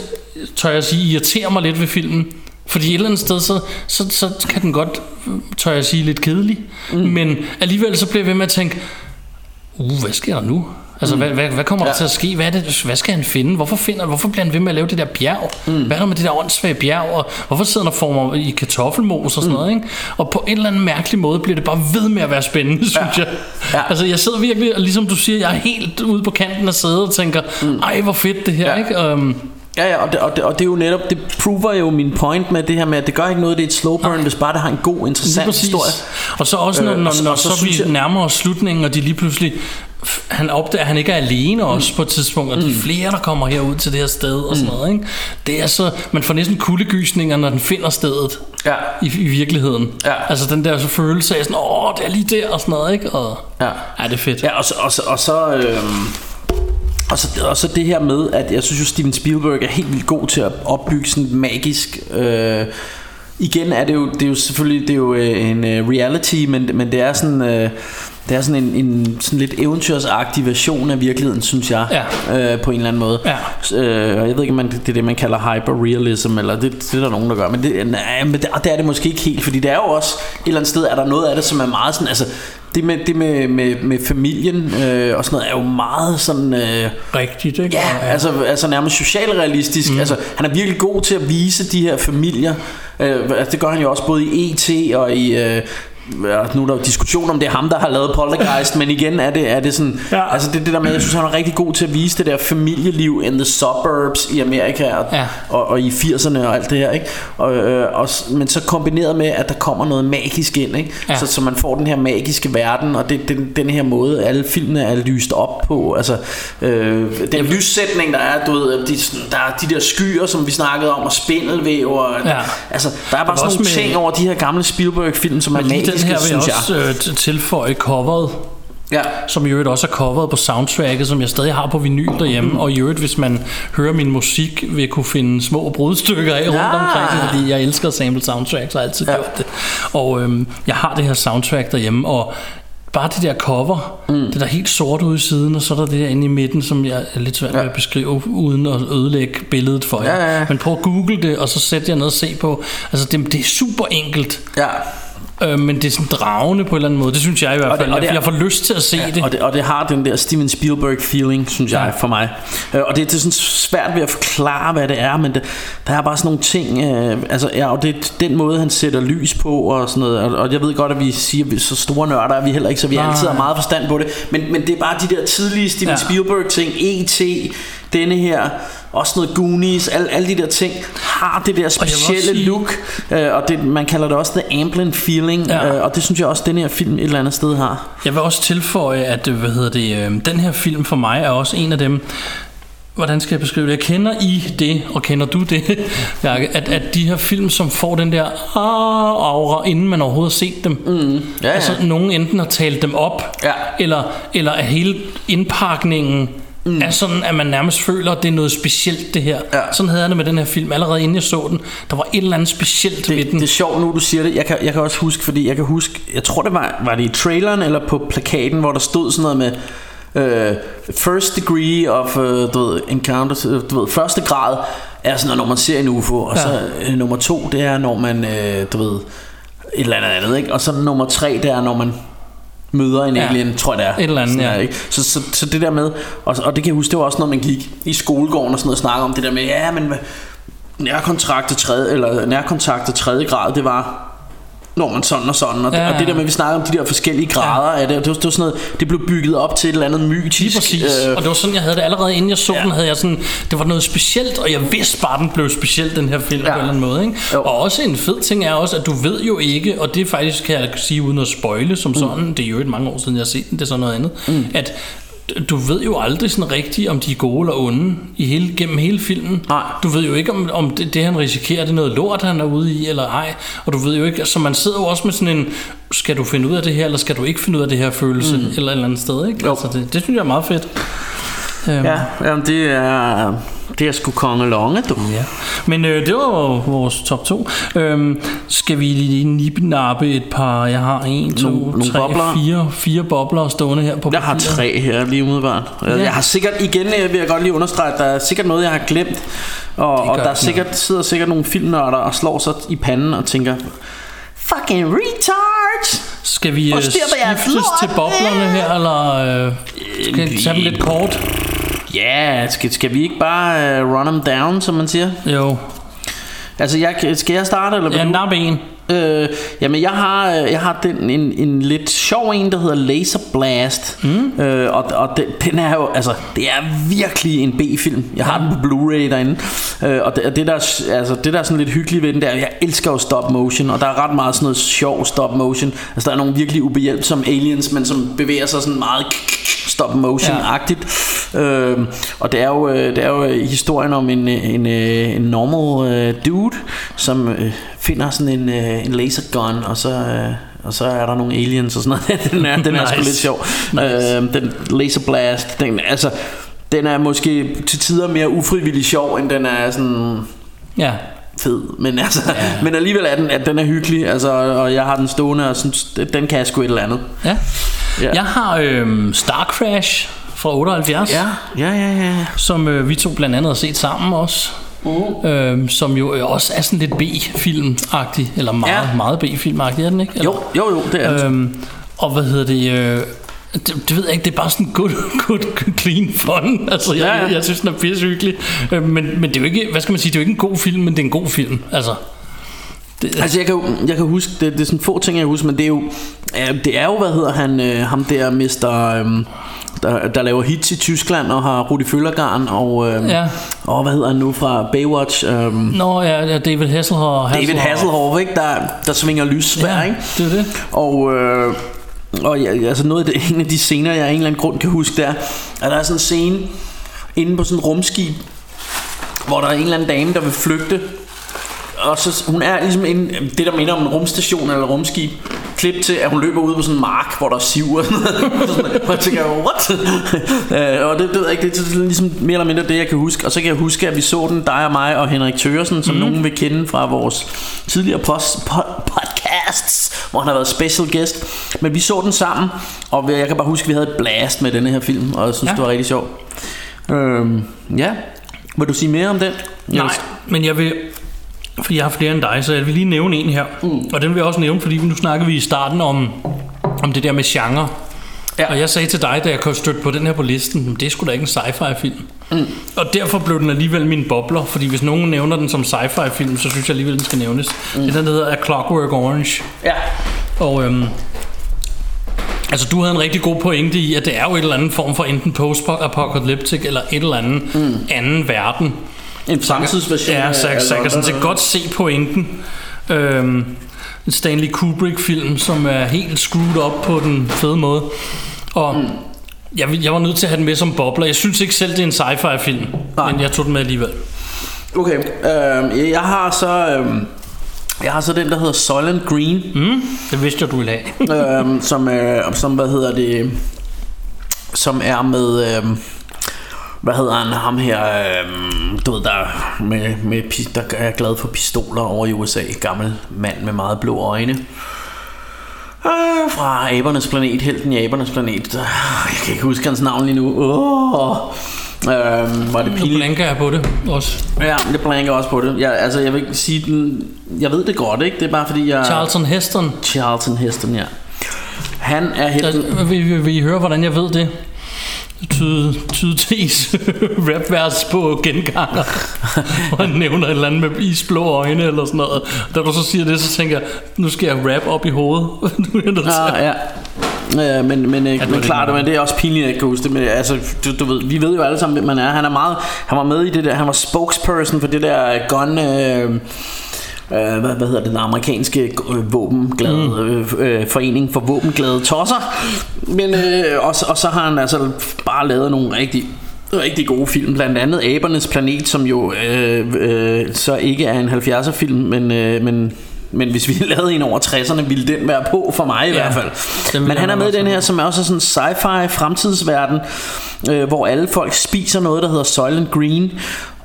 tør jeg sige, irriterer mig lidt ved filmen. Fordi et eller andet sted, så, så, så kan den godt, tør jeg sige, lidt kedelig. Mm. Men alligevel så bliver jeg ved med at tænke, uh, hvad sker der nu? Altså, mm. hvad, hvad, hvad kommer ja. der Ja. til at ske? Hvad, er det, hvad skal han finde? Hvorfor, finder, hvorfor bliver han ved med at lave det der bjerg? Mm. Hvad er der med det der åndssvage bjerg? Og hvorfor sidder han og former i kartoffelmos og sådan mm. noget? Ikke? Og på en eller anden mærkelig måde bliver det bare ved med at være spændende, synes jeg. Ja. Altså, jeg sidder virkelig, og ligesom du siger, jeg er helt ude på kanten af sædet og tænker, mm. ej, hvor fedt det her, Ja. ikke? Um, Ja, ja, og det, og, det, og det er jo netop, det prover jo min point med det her med, at det gør ikke noget, det er et slow burn, hvis bare det har en god, interessant historie. Og så også, når, Øh, når, så- når så så, synes vi jeg- nærmer os slutningen, og de lige pludselig han opdager, at han ikke er alene også Mm. på et tidspunkt, og de er flere, der kommer herud til det her sted og sådan noget. Ikke? Det er så, man får næsten kuldegysninger, når den finder stedet Ja. i, i virkeligheden. Ja. Altså den der så følelse af sådan, åh, det er lige der og sådan noget, ikke? Og, Ja. ja, det er fedt. Ja, og så, og så, og så, øhm, og så, og så det her med, at jeg synes jo, Steven Spielberg er helt vildt god til at opbygge sådan et magisk... Øh, igen er det jo, det er jo selvfølgelig det er jo øh, en øh, reality, men, men det er sådan... Øh, det er sådan en, en sådan lidt eventyrsagtig version af virkeligheden, synes jeg, Ja. øh, på en eller anden måde. Ja. Øh, og jeg ved ikke, om man, det er det, man kalder hyperrealism, eller det, det er der nogen, der gør. Men det, nej, men det, det er det måske ikke helt, fordi det er jo også et eller andet sted, er der noget af det, som er meget sådan, altså det med, det med, med, med familien øh, og sådan noget, er jo meget sådan... Øh, Rigtigt, ikke? Ja, altså, altså nærmest socialrealistisk. Mm. Altså, han er virkelig god til at vise de her familier. Øh, altså, det gør han jo også både i E.T. og i... Øh, nu er der jo diskussion om det er ham der har lavet Poltergeist Men igen er det, er det sådan Ja. Altså det, det der med Jeg synes han er rigtig god til at vise det der familieliv In the suburbs i Amerika Og, Ja. og, og i 80'erne og alt det her ikke? Og, øh, og, Men så kombineret med At der kommer noget magisk ind ikke? Ja. Så, så man får den her magiske verden Og det, den, den her måde Alle filmene er lyst op på Altså øh, Den lyssætning der er du ved, de, Der er de der skyer Som vi snakkede om Og spindelvæv og, Ja. Altså der er bare var sådan nogle med- ting over de her gamle Spielberg film Som er lige magiske den her vil jeg også jeg øh, tilføje coveret. Ja. Som i øvrigt også er coveret på soundtracket, som jeg stadig har på vinyl derhjemme. Og i øvrigt, hvis man hører min musik, vil kunne finde små brudstykker af rundt Ja. omkring, fordi jeg elsker at sample soundtracks og har altid ja. gjort det. Og øhm, jeg har det her soundtrack derhjemme, og bare det der cover, mm. det der helt sort ude i siden, og så er der det der inde i midten, som jeg er lidt svært ved at beskrive, uden at ødelægge billedet for jer. Ja, ja, ja. Men prøv at google det, og så sæt jer ned og se på. Altså, det, det er super enkelt. Ja. Øh, men det er sådan dragende på en eller anden måde. Det synes jeg i hvert Og det- fald. og det er- jeg får lyst til at se det. Og det, og det har den der Steven Spielberg feeling, synes jeg, Ja. for mig. Øh, Og det, det er sådan svært ved at forklare, hvad det er, men det, der er bare sådan nogle ting, øh, altså ja, og det er den måde, han sætter lys på og sådan noget, og, og jeg ved godt, at vi siger, at vi er så store nørder er vi heller ikke, så vi Nej. altid har meget forstand på det, men, men det er bare de der tidlige Steven Ja. ja. Spielberg ting, E.T., denne her, også noget Goonies, alle, alle de der ting, har det der specielle sige- look, øh, og det, man kalder det også the Amblin feeling, Ja. øh, og det synes jeg også, den her film et eller andet sted har. Jeg vil også tilføje, at øh, hvad hedder det, øh, den her film for mig er også en af dem, hvordan skal jeg beskrive det? Jeg kender I det, og kender du det, Bjarke, at, at de her film, som får den der ah, aura, inden man overhovedet har set dem. Mm. Ja, ja. Altså, nogen enten har talt dem op, Ja. eller, eller at hele indpakningen mm. er sådan, at man nærmest føler, at det er noget specielt, det her. Ja. Sådan havde jeg det med den her film. Allerede inden jeg så den, der var et eller andet specielt ved det, den. det er sjovt nu du siger det jeg kan, jeg kan også huske fordi jeg kan huske Jeg tror det var, var det i traileren Eller på plakaten Hvor der stod sådan noget med øh, First degree of øh, du ved, encounters øh, du ved, Første grad er sådan noget Når man ser en UFO Og Ja. så øh, nummer to Det er når man øh, Du ved Et eller andet andet ikke? Og så nummer tre Det er når man møder en Ja. alien, tror jeg det er. Et eller andet, Sådan ja. er, ikke? Så, så, så det der med, og, og det kan jeg huske, det var også noget, man gik i skolegården og sådan noget og snakke om, det der med, ja, men nærkontakt til tredje, eller nærkontakt til tredje grad, det var når man sådan og sådan og, Ja, ja, ja. og det der med at vi snakker om de der forskellige grader ja. af det, det var, det var sådan noget det blev bygget op til et eller andet mytisk Lige præcis. Øh, og det var sådan, jeg havde det allerede inden jeg så ja. den, havde jeg sådan, det var noget specielt, og jeg vidste bare, den blev speciel, den her film ja. På en eller anden måde. Ikke? Jo. Og også en fed ting er også, at du ved jo ikke, og det faktisk, kan jeg sige uden at spoile som sådan, det er jo et mange år siden, jeg har set den, det er så noget andet, mm. at du ved jo aldrig sådan rigtigt, om de er gode eller onde i hele, gennem hele filmen. Nej. Du ved jo ikke, om, om det, det, han risikerer, det er noget lort, han er ude i, eller ej. Og du ved jo ikke, så man sidder jo også med sådan en, skal du finde ud af det her, eller skal du ikke finde ud af det her følelse, mm. eller et eller andet sted, ikke? Jo. Altså, det, det synes jeg er meget fedt. Øhm, ja, jamen, det er det er sgu konge longe du Ja. Men øh, det var vores top 2. Øhm, skal vi lige nipnappe et par... Jeg har en, to, Nogle- nogle tre, bobler? fire, fire bobler stående her på Jeg har papiret. tre her lige umiddelbart. Ja. Jeg har sikkert, igen øh, vil jeg godt lige understrege, at der er sikkert noget, jeg har glemt. Og, og der er ikke sikkert, sidder sikkert nogle filmnørder og slår sig i panden og tænker, fucking retards! Skal vi øh, skiftes til boblerne her, eller øh, skal vi tage dem lidt kort? Ja, skal, skal vi ikke bare uh, run them down, som man siger? Jo. Altså, jeg, skal jeg starte, eller Ja, nap en. Øh, jamen jeg har, øh, jeg har den, en, en lidt sjov en Der hedder Laser Blast. Mm. øh, Og, og den, den er jo Altså det er virkelig en B-film. Jeg har den på Blu-ray derinde. Øh, Og det, og det, der, er- altså, det der er sådan lidt hyggeligt ved den der Jeg elsker jo stop motion Og der er ret meget sådan noget sjov stop motion. Altså der er nogle virkelig ubehjælpsomme aliens Men som bevæger sig sådan meget stop motion-agtigt. Øh, Og det er, jo, øh, det er jo historien om en, en, øh, en normal dude Som finder sådan en, øh, en lasergun Og så... Øh, og så er der nogle aliens og sådan noget Den er, den er sgu Nice. lidt sjov øh, Den laser blast den, Altså den er måske til tider mere ufrivillig sjov End den er sådan Ja. fed Men, altså, ja. men alligevel er den, at den er hyggelig altså, Og jeg har den stående Og synes, den kan sgu et eller andet ja. Ja. Jeg har øh, Star Crash fra 78. Ja, ja, ja, ja. Som øh, vi to blandt andet har set sammen også. Uh. Øhm, som jo også er sådan lidt B-film-agtig Eller meget, ja. Meget B-film-agtig, er den ikke? Eller? Jo, jo, jo, det er den. Øhm, og hvad hedder det... Øh, det, det ved jeg ikke, det er bare sådan good, good clean fun. Altså, jeg, Ja, ja. jeg synes, den er pisse hyggelig. Øh, men, men det er jo ikke, hvad skal man sige, det er jo ikke en god film, men det er en god film. Altså, det, Altså jeg kan, jeg kan huske det, det er sådan få ting jeg husker Men det er jo Det er jo hvad hedder han øh, Ham der Mr. Øhm, der, der laver hits i Tyskland Og har Rudi Føllergarn Og, øhm, Ja. og hvad hedder han nu fra Baywatch øhm, Nå, ja, ja David Hasselhoff. David Hasselhoff ikke der, der svinger lyssvær Ja, ikke? det er det. Og, øh, og ja, altså noget af det, en af de scener Jeg af en eller anden grund kan huske Der at der er sådan en scene Inde på sådan et rumskib Hvor der er en eller anden dame der vil flygte og så hun er ligesom en, det der minder om en rumstation eller rumskib klip til, at hun løber ud på sådan en mark, hvor der er siv og jeg tænker, what? Øh, og det, det ved jeg ikke, det er ligesom mere eller mindre det, jeg kan huske. Og så kan jeg huske, at vi så den, dig og mig og Henrik Thøresen, som mm. nogen vil kende fra vores tidligere post, pod, podcasts, hvor han har været special guest. Men vi så den sammen, og jeg kan bare huske, at vi havde et blast med denne her film, og jeg synes, ja. det var rigtig sjovt. Øhm, ja, vil du sige mere om den? Nej, men jeg vil for jeg har flere end dig, så jeg vil lige nævne en her. Mm. Og den vil jeg også nævne, fordi nu snakker vi i starten om, om det der med genre. Ja. Og jeg sagde til dig, da jeg kom stødt på den her på listen, det sgu da ikke en sci-fi film. Mm. Og derfor blev den alligevel min bobler, fordi hvis nogen nævner den som sci-fi film, så synes jeg alligevel, den skal nævnes. Mm. Det er den, der hedder A Clockwork Orange. Ja. Og øhm, Altså du havde en rigtig god pointe i At det er jo et eller andet form for enten post-apocalyptic Eller et eller andet mm. anden verden En fremtidsversion Ja, så, så, jeg kan sådan set godt se pointen øhm, En Stanley Kubrick film Som er helt screwed op på den fede måde Og mm. jeg, jeg var nødt til at have den med som bobler Jeg synes ikke selv det er en sci-fi film Nej. Men jeg tog den med alligevel Okay, øh, jeg har så... Øh, jeg har så den, der hedder Soylent Green. Mm, det vidste jeg, du ville have. øhm, som, øh, som, hvad hedder det, som er med, øh, hvad hedder han, ham her, øh, du ved, der, med, med, der er glad for pistoler over i USA. Gammel mand med meget blå øjne. Øh, fra Abernes Planet, helten i Abernes Planet. Jeg kan ikke huske hans navn lige nu. Oh. Øhm, var det pinligt? Du blanker jeg på det også. Ja, det blanker også på det. Jeg, altså, jeg vil ikke sige den... Jeg ved det godt, ikke? Det er bare fordi, jeg... Charlton Heston. Charlton Heston, ja. Han er helt... Altså, vil, vil, vil I høre, hvordan jeg ved det? Tyde, tyde tis rapvers på genganger og han nævner et eller andet med isblå øjne eller sådan noget da du så siger det så tænker jeg nu skal jeg rap op i hovedet nu er jeg ja, ja. Ja, men, men, ja, men klart, men det er også pinligt, at jeg ikke kan huske det. Men, altså, du, du ved, vi ved jo alle sammen, hvem man er. Han er meget, han var med i det der, han var spokesperson for det der gun... Øh, øh, hvad, hvad hedder det, den amerikanske øh, våbenglade mm. øh, øh, forening for våbenglade tosser. Men, øh, og, og så har han altså bare lavet nogle rigtig rigtig gode film, blandt andet Abernes Planet, som jo øh, øh, så ikke er en 70'er film, men, øh, men men hvis vi lavede en over 60'erne, ville den være på for mig i ja, hvert fald. Men han er med i den her, som er også sådan en sci-fi fremtidsverden, øh, hvor alle folk spiser noget, der hedder Soylent Green.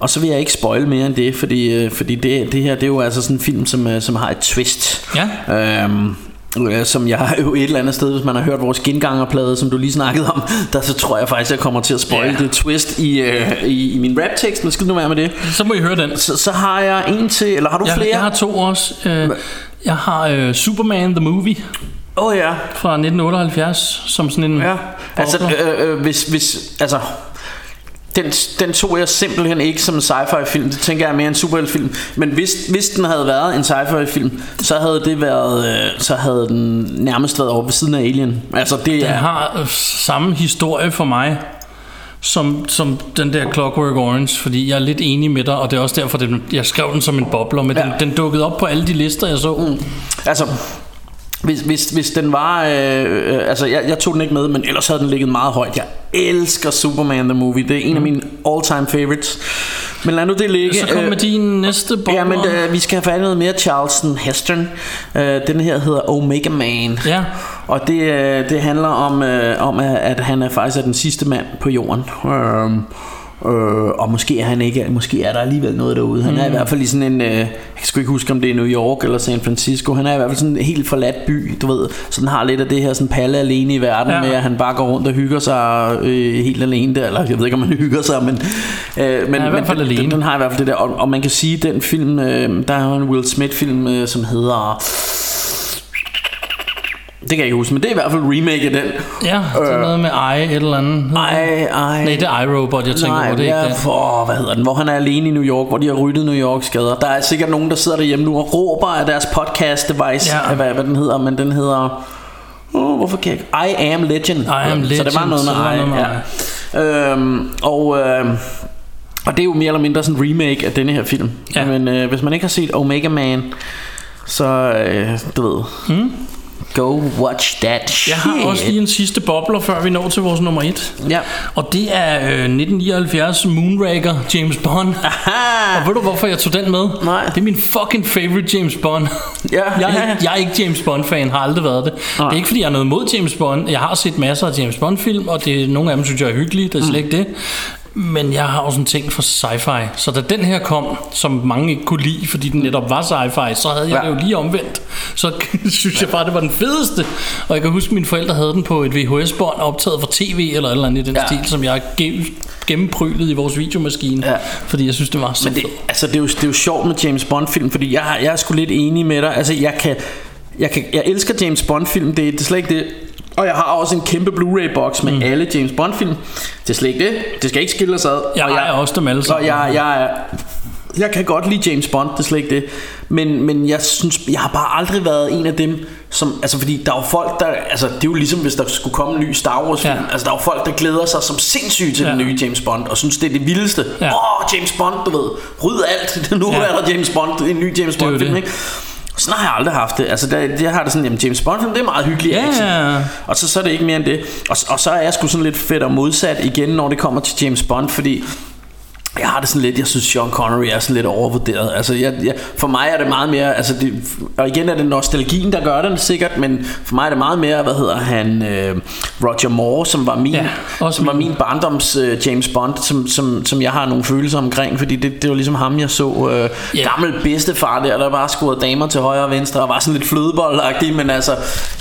Og så vil jeg ikke spoil mere end det, fordi, øh, fordi det, det her det er jo altså sådan en film, som, øh, som har et twist. Ja. Øhm, som jeg jo et eller andet sted, hvis man har hørt vores gengangerplade, som du lige snakkede om, der så tror jeg faktisk, jeg kommer til at spoil ja. det twist i, uh, i, i min raptekst, men skal du være med det? Så må I høre den. Så, så har jeg en til, eller har du jeg, flere? Jeg har to også. Uh, jeg har uh, Superman The Movie. Åh oh, ja. Fra 1978, som sådan en... Ja, altså, øh, øh, hvis, hvis, altså den, den tog jeg simpelthen ikke som en sci-fi film Det tænker jeg er mere en superheltfilm Men hvis, hvis den havde været en sci-fi film Så havde det været øh, Så havde den nærmest været over ved siden af Alien Altså det Den er, har øh, samme historie for mig som, som den der Clockwork Orange, fordi jeg er lidt enig med dig, og det er også derfor, at jeg skrev den som en bobler, men ja. den, den dukkede op på alle de lister, jeg så. Mm. Altså, hvis, hvis, hvis den var øh, øh, Altså jeg, jeg tog den ikke med Men ellers havde den ligget meget højt. Jeg elsker Superman the Movie. Det er en mm. af mine all time favorites. Men lad nu det ligge Så kom med øh, din næste bog Ja men øh, vi skal have fat noget mere Charleston Heston. Øh, Den her hedder Omega Man. Ja. Og det, øh, det handler om, øh, om at han er faktisk er den sidste mand på jorden. Øh, Øh, og måske er han ikke Måske er der alligevel noget derude Han er i mm. hvert fald i sådan en øh, Jeg skal ikke huske om det er New York eller San Francisco Han er i hvert fald sådan en helt forladt by Du ved Så den har lidt af det her sådan palle alene i verden ja. Med at han bare går rundt og hygger sig øh, Helt alene der Eller jeg ved ikke om han hygger sig Men, øh, men, men den, alene. Den, den har i hvert fald det der Og, og man kan sige den film øh, Der er jo en Will Smith film øh, Som hedder det kan jeg ikke huske, men det er i hvert fald remake af den. Ja, det er øh, noget med I et eller andet. I, I. Nej, det er iRobot, jeg tænker Nej, på. Det er ikke for, hvad hedder den, hvor han er alene i New York, hvor de har ryddet New York skader. Der er sikkert nogen, der sidder derhjemme nu og råber af deres podcast device, ja. hvad, hvad den hedder, men den hedder... Oh, hvorfor kan jeg? I am legend. I am legend. Så det var noget med, I, noget med ja. øhm, og, øh, og det er jo mere eller mindre sådan en remake af denne her film. Ja. Men øh, hvis man ikke har set Omega Man, så øh, du ved... Mm Go watch that shit. Jeg har også lige en sidste bobler, før vi når til vores nummer et. Ja. Og det er øh, 1979 Moonraker James Bond. Aha. Og ved du, hvorfor jeg tog den med? Nej. Det er min fucking favorite James Bond. Ja, jeg, er, ja. ikke- jeg er ikke James Bond-fan, har aldrig været det. Nej. Det er ikke, fordi jeg er noget mod James Bond. Jeg har set masser af James Bond-film, og det, nogle af dem synes jeg er hyggelige. Det er slet ikke det. Men jeg har også en ting for sci-fi. Så da den her kom, som mange ikke kunne lide, fordi den netop var sci-fi, så havde jeg Ja. det jo lige omvendt. Så synes jeg bare, det var den fedeste. Og jeg kan huske, at mine forældre havde den på et VHS-bånd optaget fra tv eller et eller andet i den Ja. stil, som jeg gennemprylet i vores videomaskine. Ja. Fordi jeg synes, det var så Men det, fedt. altså, det, er jo, det er jo sjovt med James Bond-film, fordi jeg, jeg er sgu lidt enig med dig. Altså, jeg kan... Jeg, kan, jeg elsker James Bond-film, det, det er slet ikke det. Og jeg har også en kæmpe Blu-ray-box med mm. alle James Bond-film. Det er slet ikke det. Det skal ikke skille os ad. Jeg og ejer også dem alle sammen. Og jeg, jeg, er- jeg kan godt lide James Bond, det er slet ikke det. Men, men jeg synes, jeg har bare aldrig været en af dem, som, altså fordi der er jo folk, der, altså det er jo ligesom hvis der skulle komme en ny Star Wars film. Ja. Altså der er jo folk, der glæder sig som sindssygt til Ja. den nye James Bond, og synes det er det vildeste. Åh, Ja. oh, James Bond, du ved, ryd alt, nu Ja. er der James Bond, en ny James er Bond film, ikke? Sådan har jeg aldrig haft det. Altså, der, det har det sådan, jamen James Bond det er meget hyggeligt Ja, action. Og så, så er det ikke mere end det. Og, og så er jeg sgu sådan lidt fedt og modsat igen, når det kommer til James Bond, fordi jeg har det sådan lidt, jeg synes Sean Connery er sådan lidt overvurderet. Altså jeg, jeg, for mig er det meget mere, altså det, og igen er det nostalgien, der gør det sikkert, men for mig er det meget mere, hvad hedder han, øh, Roger Moore, som var min, Ja, også som var min. min barndoms øh, James Bond, som, som, som jeg har nogle følelser omkring, fordi det, det var ligesom ham, jeg så, øh, Ja. gammel bedstefar der, der bare scorede damer til højre og venstre, og var sådan lidt flødeboldagtig, men altså,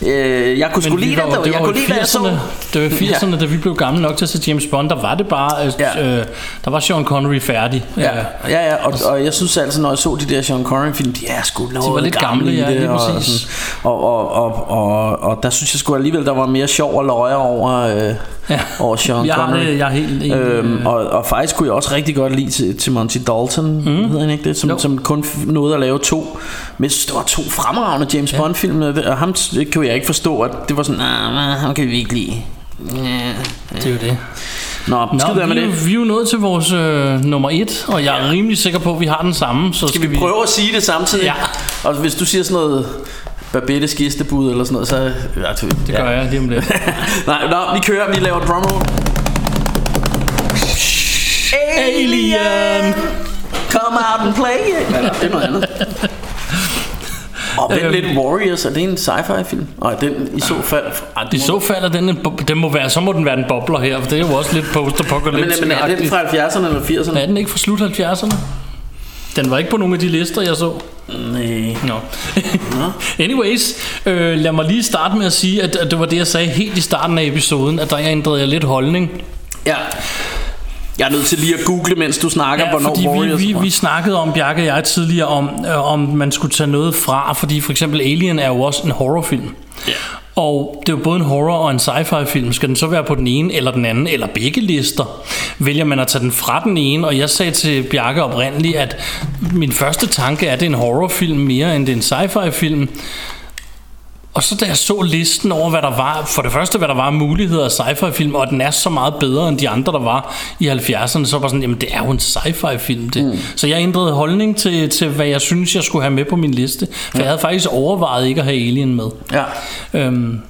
øh, jeg kunne sgu lide var det, dog. det jeg var kunne lide, jeg så. 80'erne, det var i 80'erne, da vi blev gamle nok til at se James Bond, der var det bare, øh, Ja. øh, der var Sean Connery færdig. Ja, Øh, ja, ja og, og jeg synes altså, når jeg så de der Sean Connery film, de er sgu noget var lidt gamle, i ja, lige og, præcis. og, og, og, og, og, der synes jeg sgu alligevel, der var mere sjov og løjer over, øh, Ja. over Sean Jeg Connery. det- jeg er helt enig. øhm, og, og faktisk kunne jeg også rigtig godt lide til, til Monty Dalton, mm. hedder han ikke det, som, som kun nåede at lave to. Men jeg synes, var to fremragende James Bond film, og det- og ham kunne jeg ikke forstå, at det var sådan, nah, ham kan vi ikke lide. Det er jo det. Nå, Nå, skid vi, med jo- det. vi er jo nået til vores øh, nummer et, og jeg er rimelig sikker på, at vi har den samme. Så Skal vi prøve at sige det samtidig? Ja. Og hvis du siger sådan noget Babettes gæstebud eller sådan noget, så... Ja, det, Det gør jeg lige om lidt. Nej, nå, vi kører, vi laver drumroll. Alien! Come out and play! Ja, det er noget andet. Og Øhm. lidt, Warriors, er det en sci-fi film? Nej, den i så fald... Ej, I så fald er den, en, den må være, så må den være en bobler her, for det er jo også lidt men, post-apocalypse. men er den fra 70'erne eller 80'erne? Er den ikke fra slut 70'erne? Den var ikke på nogen af de lister, jeg så. Nej. Nå. Anyways, øh, lad mig lige starte med at sige, at, at det var det, jeg sagde helt i starten af episoden, at der ændrede jeg lidt holdning. Ja. Jeg er nødt til lige at google, mens du snakker, Ja, hvornår fordi vi, Warriors vi, var. vi snakkede om, Bjarke og jeg tidligere, om, øh, om man skulle tage noget fra, fordi for eksempel Alien er jo også en horrorfilm. Ja. Og det er jo både en horror og en sci-fi film. Skal den så være på den ene eller den anden, eller begge lister? Vælger man at tage den fra den ene? Og jeg sagde til Bjarke oprindeligt, at min første tanke er, at det er en horrorfilm mere, end det er en sci-fi film. Og så da jeg så listen over, hvad der var, for det første, hvad der var af muligheder af sci-fi film, og den er så meget bedre end de andre, der var i 70'erne, så var sådan, jamen det er jo en sci-fi film det. Mm. Så jeg ændrede holdning til, til, hvad jeg synes, jeg skulle have med på min liste. For ja. jeg havde faktisk overvejet ikke at have Alien med. Ja. Øhm,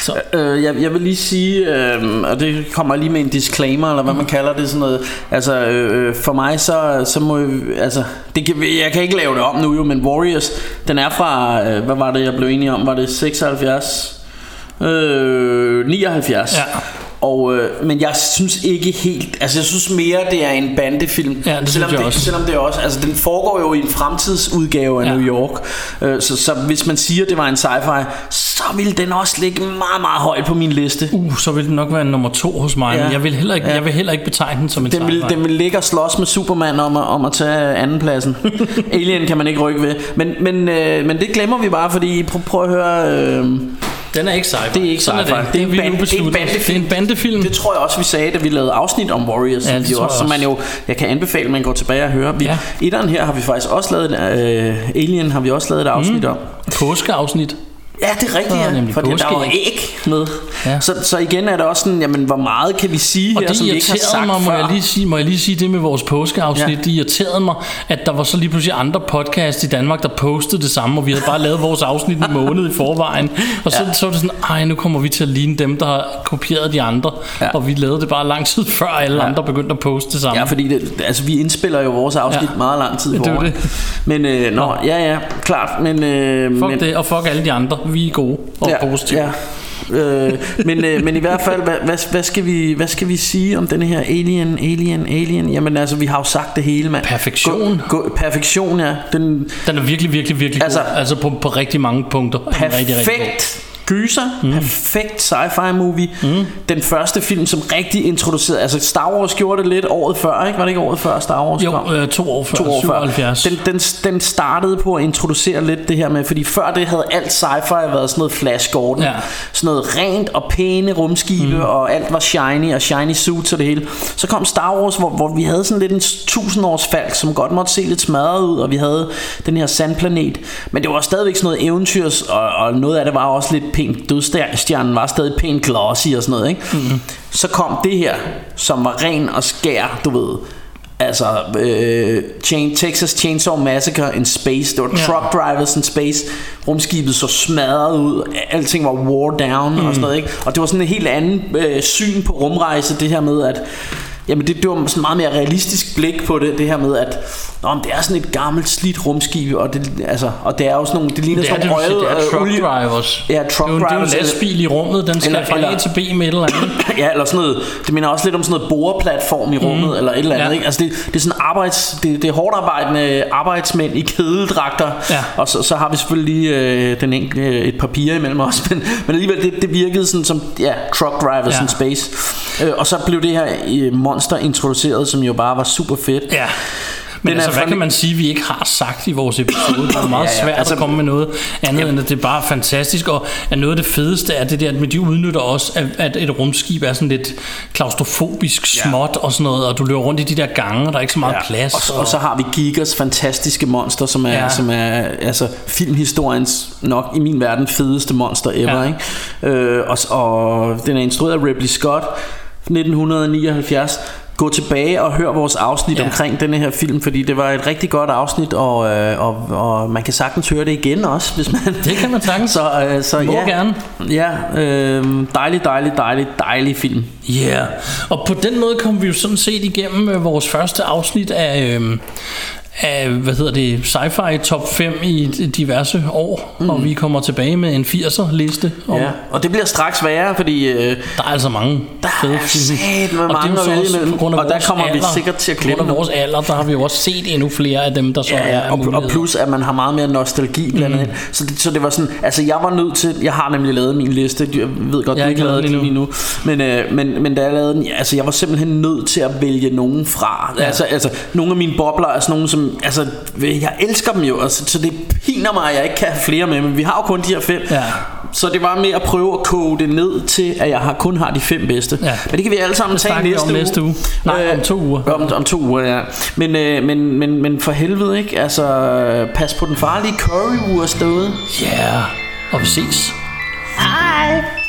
så, Øh, jeg, jeg vil lige sige, øh, og det kommer lige med en disclaimer, eller hvad man kalder det, sådan noget. Altså, øh, øh, for mig, så, så må jeg, altså, det kan, jeg kan ikke lave det om nu jo, men Warriors, den er fra, øh, hvad var det, jeg blev enig om, var det 76? Øh, 79. Ja. Og, øh, men jeg synes ikke helt Altså jeg synes mere det er en bandefilm Ja, det selvom synes det, også. Selvom det også Altså den foregår jo i en fremtidsudgave af Ja. New York øh, så, så hvis man siger det var en sci-fi Så ville den også ligge meget meget højt på min liste uh, så vil den nok være nummer to hos mig, ja. Men jeg vil, heller ikke, Ja. jeg vil heller ikke betegne den som en den vil, sci-fi. den vil ligge og slås med Superman om at, om at tage andenpladsen Alien kan man ikke rykke ved Men, men, øh, men det glemmer vi bare Fordi prøv, prøv at høre øh, Den er ikke sci-fi. Det er ikke sci-fi. det. Det er Det, en vi band- det er en bandefilm. Det er en bandefilm. Det tror jeg også vi sagde Da vi lavede afsnit om Warriors Ja, det jeg også, Som man jo Jeg kan anbefale at man går tilbage og hører vi, Ja. Etteren her har vi faktisk også lavet et, øh, Alien har vi også lavet et afsnit mm. om Påskeafsnit. Ja, det er rigtigt, ja. nemlig For der var æg med. Ja. Så, så igen er det også sådan, jamen, hvor meget kan vi sige Og her, det som vi ikke har irriterede sagt mig, må før? jeg, lige sige, må jeg lige sige det med vores påskeafsnit. Ja. Det irriterede mig, at der var så lige pludselig andre podcast i Danmark, der postede det samme, og vi havde bare lavet vores afsnit en måned i forvejen. Og så, Ja. så var det sådan, ej, nu kommer vi til at ligne dem, der har kopieret de andre. Ja. Og vi lavede det bare lang tid før alle Ja. andre begyndte at poste det samme. Ja, fordi det, altså, vi indspiller jo vores afsnit ja. Meget lang tid i Det forvejen. det. Men, øh, nå, ja, ja, klart. Men, øh, Fuck men, det, og fuck alle de andre. Vi er gode og ja, positive. Ja. øh, men, øh, men i hvert fald hvad, hvad, hvad, skal vi, hvad skal vi sige om denne her alien alien alien Jamen altså vi har jo sagt det hele mand Perfektion. gå, gå, Perfektion ja Den Den er virkelig, virkelig, virkelig Altså- god. Altså på, på rigtig mange punkter. er den rigtig, rigtig god. Gyser mm. Perfekt sci-fi movie mm. Den første film som rigtig introducerede Altså Star Wars gjorde det lidt året før ikke? Var det ikke året før Star Wars kom? Jo, øh, to år før, to år 77. før. Den, den, den startede på at introducere lidt det her med, fordi før det havde alt sci-fi været sådan noget Flash Gordon. Ja. Sådan noget rent og pæne rumskibe, mm. og alt var shiny, og shiny suits og det hele. Så kom Star Wars, hvor, hvor vi havde sådan lidt en tusindårs falk, som godt måtte se lidt smadret ud, og vi havde den her sandplanet. Men det var stadigvæk sådan noget eventyrs, og, og noget af det var også lidt pænt. Dødstjernen var stadig pænt glossy og sådan noget, ikke? Mm. Så kom det her, som var ren og skær, du ved Altså, øh, Chain, Texas Chainsaw Massacre in Space Det var. Truck Drivers in Space Rumskibet så smadret ud Alting var war down mm. og sådan noget ikke? Og det var sådan en helt anden øh, syn på rumrejse Det her med at Jamen det, det var sådan meget mere realistisk blik på det Det her med at Nå, men det er sådan et gammelt slidt rumskib Og det, altså, og det er jo sådan nogle Det ligner Det er, sådan nogle siger, det er røde, truck øh, olie- drivers. Ja, truck det er jo, det er jo en drivers, lastbil i rummet, den skal Eller- fra A til B med et eller andet. Ja, eller sådan noget, det minder også lidt om sådan noget boreplatform i rummet, mm. eller et eller andet, Ja. ikke? Altså det, det er sådan arbejds, det, det er hårdt arbejdende arbejdsmænd i kedeldragter, Ja. og så, så har vi selvfølgelig lige øh, den enkelte, et papir imellem os, men, men alligevel, det, det virkede sådan som, ja, truck drivers Ja. in space. Øh, og så blev det her øh, monster introduceret, som jo bare var super fedt. Ja. Men Den altså, hvad fra- kan man sige, vi ikke har sagt i vores episode? Det er meget Ja, ja, svært altså- at komme med noget andet, end at det er bare fantastisk. Og at noget af det fedeste er det der, at de udnytter også, at, at et rumskib er sådan lidt klaustrofobisk småt og sådan noget, og du løber rundt i de der gange, og der er ikke så meget Ja, plads. Og, så- og så har vi Gigas fantastiske monster, som er, ja. Ja. som er altså, filmhistoriens nok i min verden fedeste monster ever. Ja. Ikke? Øh, og, og den er instrueret af Ripley Scott 1979. Gå tilbage og hør vores afsnit ja. Omkring denne her film, fordi det var et rigtig godt afsnit, og, øh, og, og man kan sagtens høre det igen også, hvis man... Det kan man sagtens. Så, øh, så Må ja, gerne. Ja, øh, dejlig, dejlig, dejlig, dejlig film. Ja, yeah. og på den måde kom vi jo sådan set igennem øh, vores første afsnit af, øh, af hvad hedder det, sci-fi top 5 i diverse år, mm. og vi kommer tilbage med en 80'er liste. Om, Ja, og det bliver straks værre, fordi... Øh, Der er altså mange Der fede er satme Og det er mange så også på grund af Og der kommer vi alder, sikkert til at På grund glemme af vores alder, der har vi jo også set endnu flere af dem, der så Ja, er ja og, og muligheder. plus at man har meget mere nostalgi blandet mm. Så det, så det var sådan, altså jeg var nødt til, jeg har nemlig lavet min liste, jeg ved godt, Jeg du ikke har lavet den den endnu, men, øh, men, men da jeg lavede den, altså jeg var simpelthen nødt til at vælge nogen fra. Ja. Altså, altså nogle af mine bobler er sådan nogle, som, altså jeg elsker dem jo, altså, så det piner mig, at jeg ikke kan have flere med, men vi har jo kun de her fem. Ja. Så det var med at prøve at koge det ned til, at jeg har, kun har de fem bedste. Ja. Men det kan vi alle sammen tage næste om næste uge. Nej, om to uger. Om, om to uger, ja. Men, øh, men, men, men for helvede, ikke? Altså, pas på den farlige currywurst derude. Ja, yeah. og vi ses. Hi.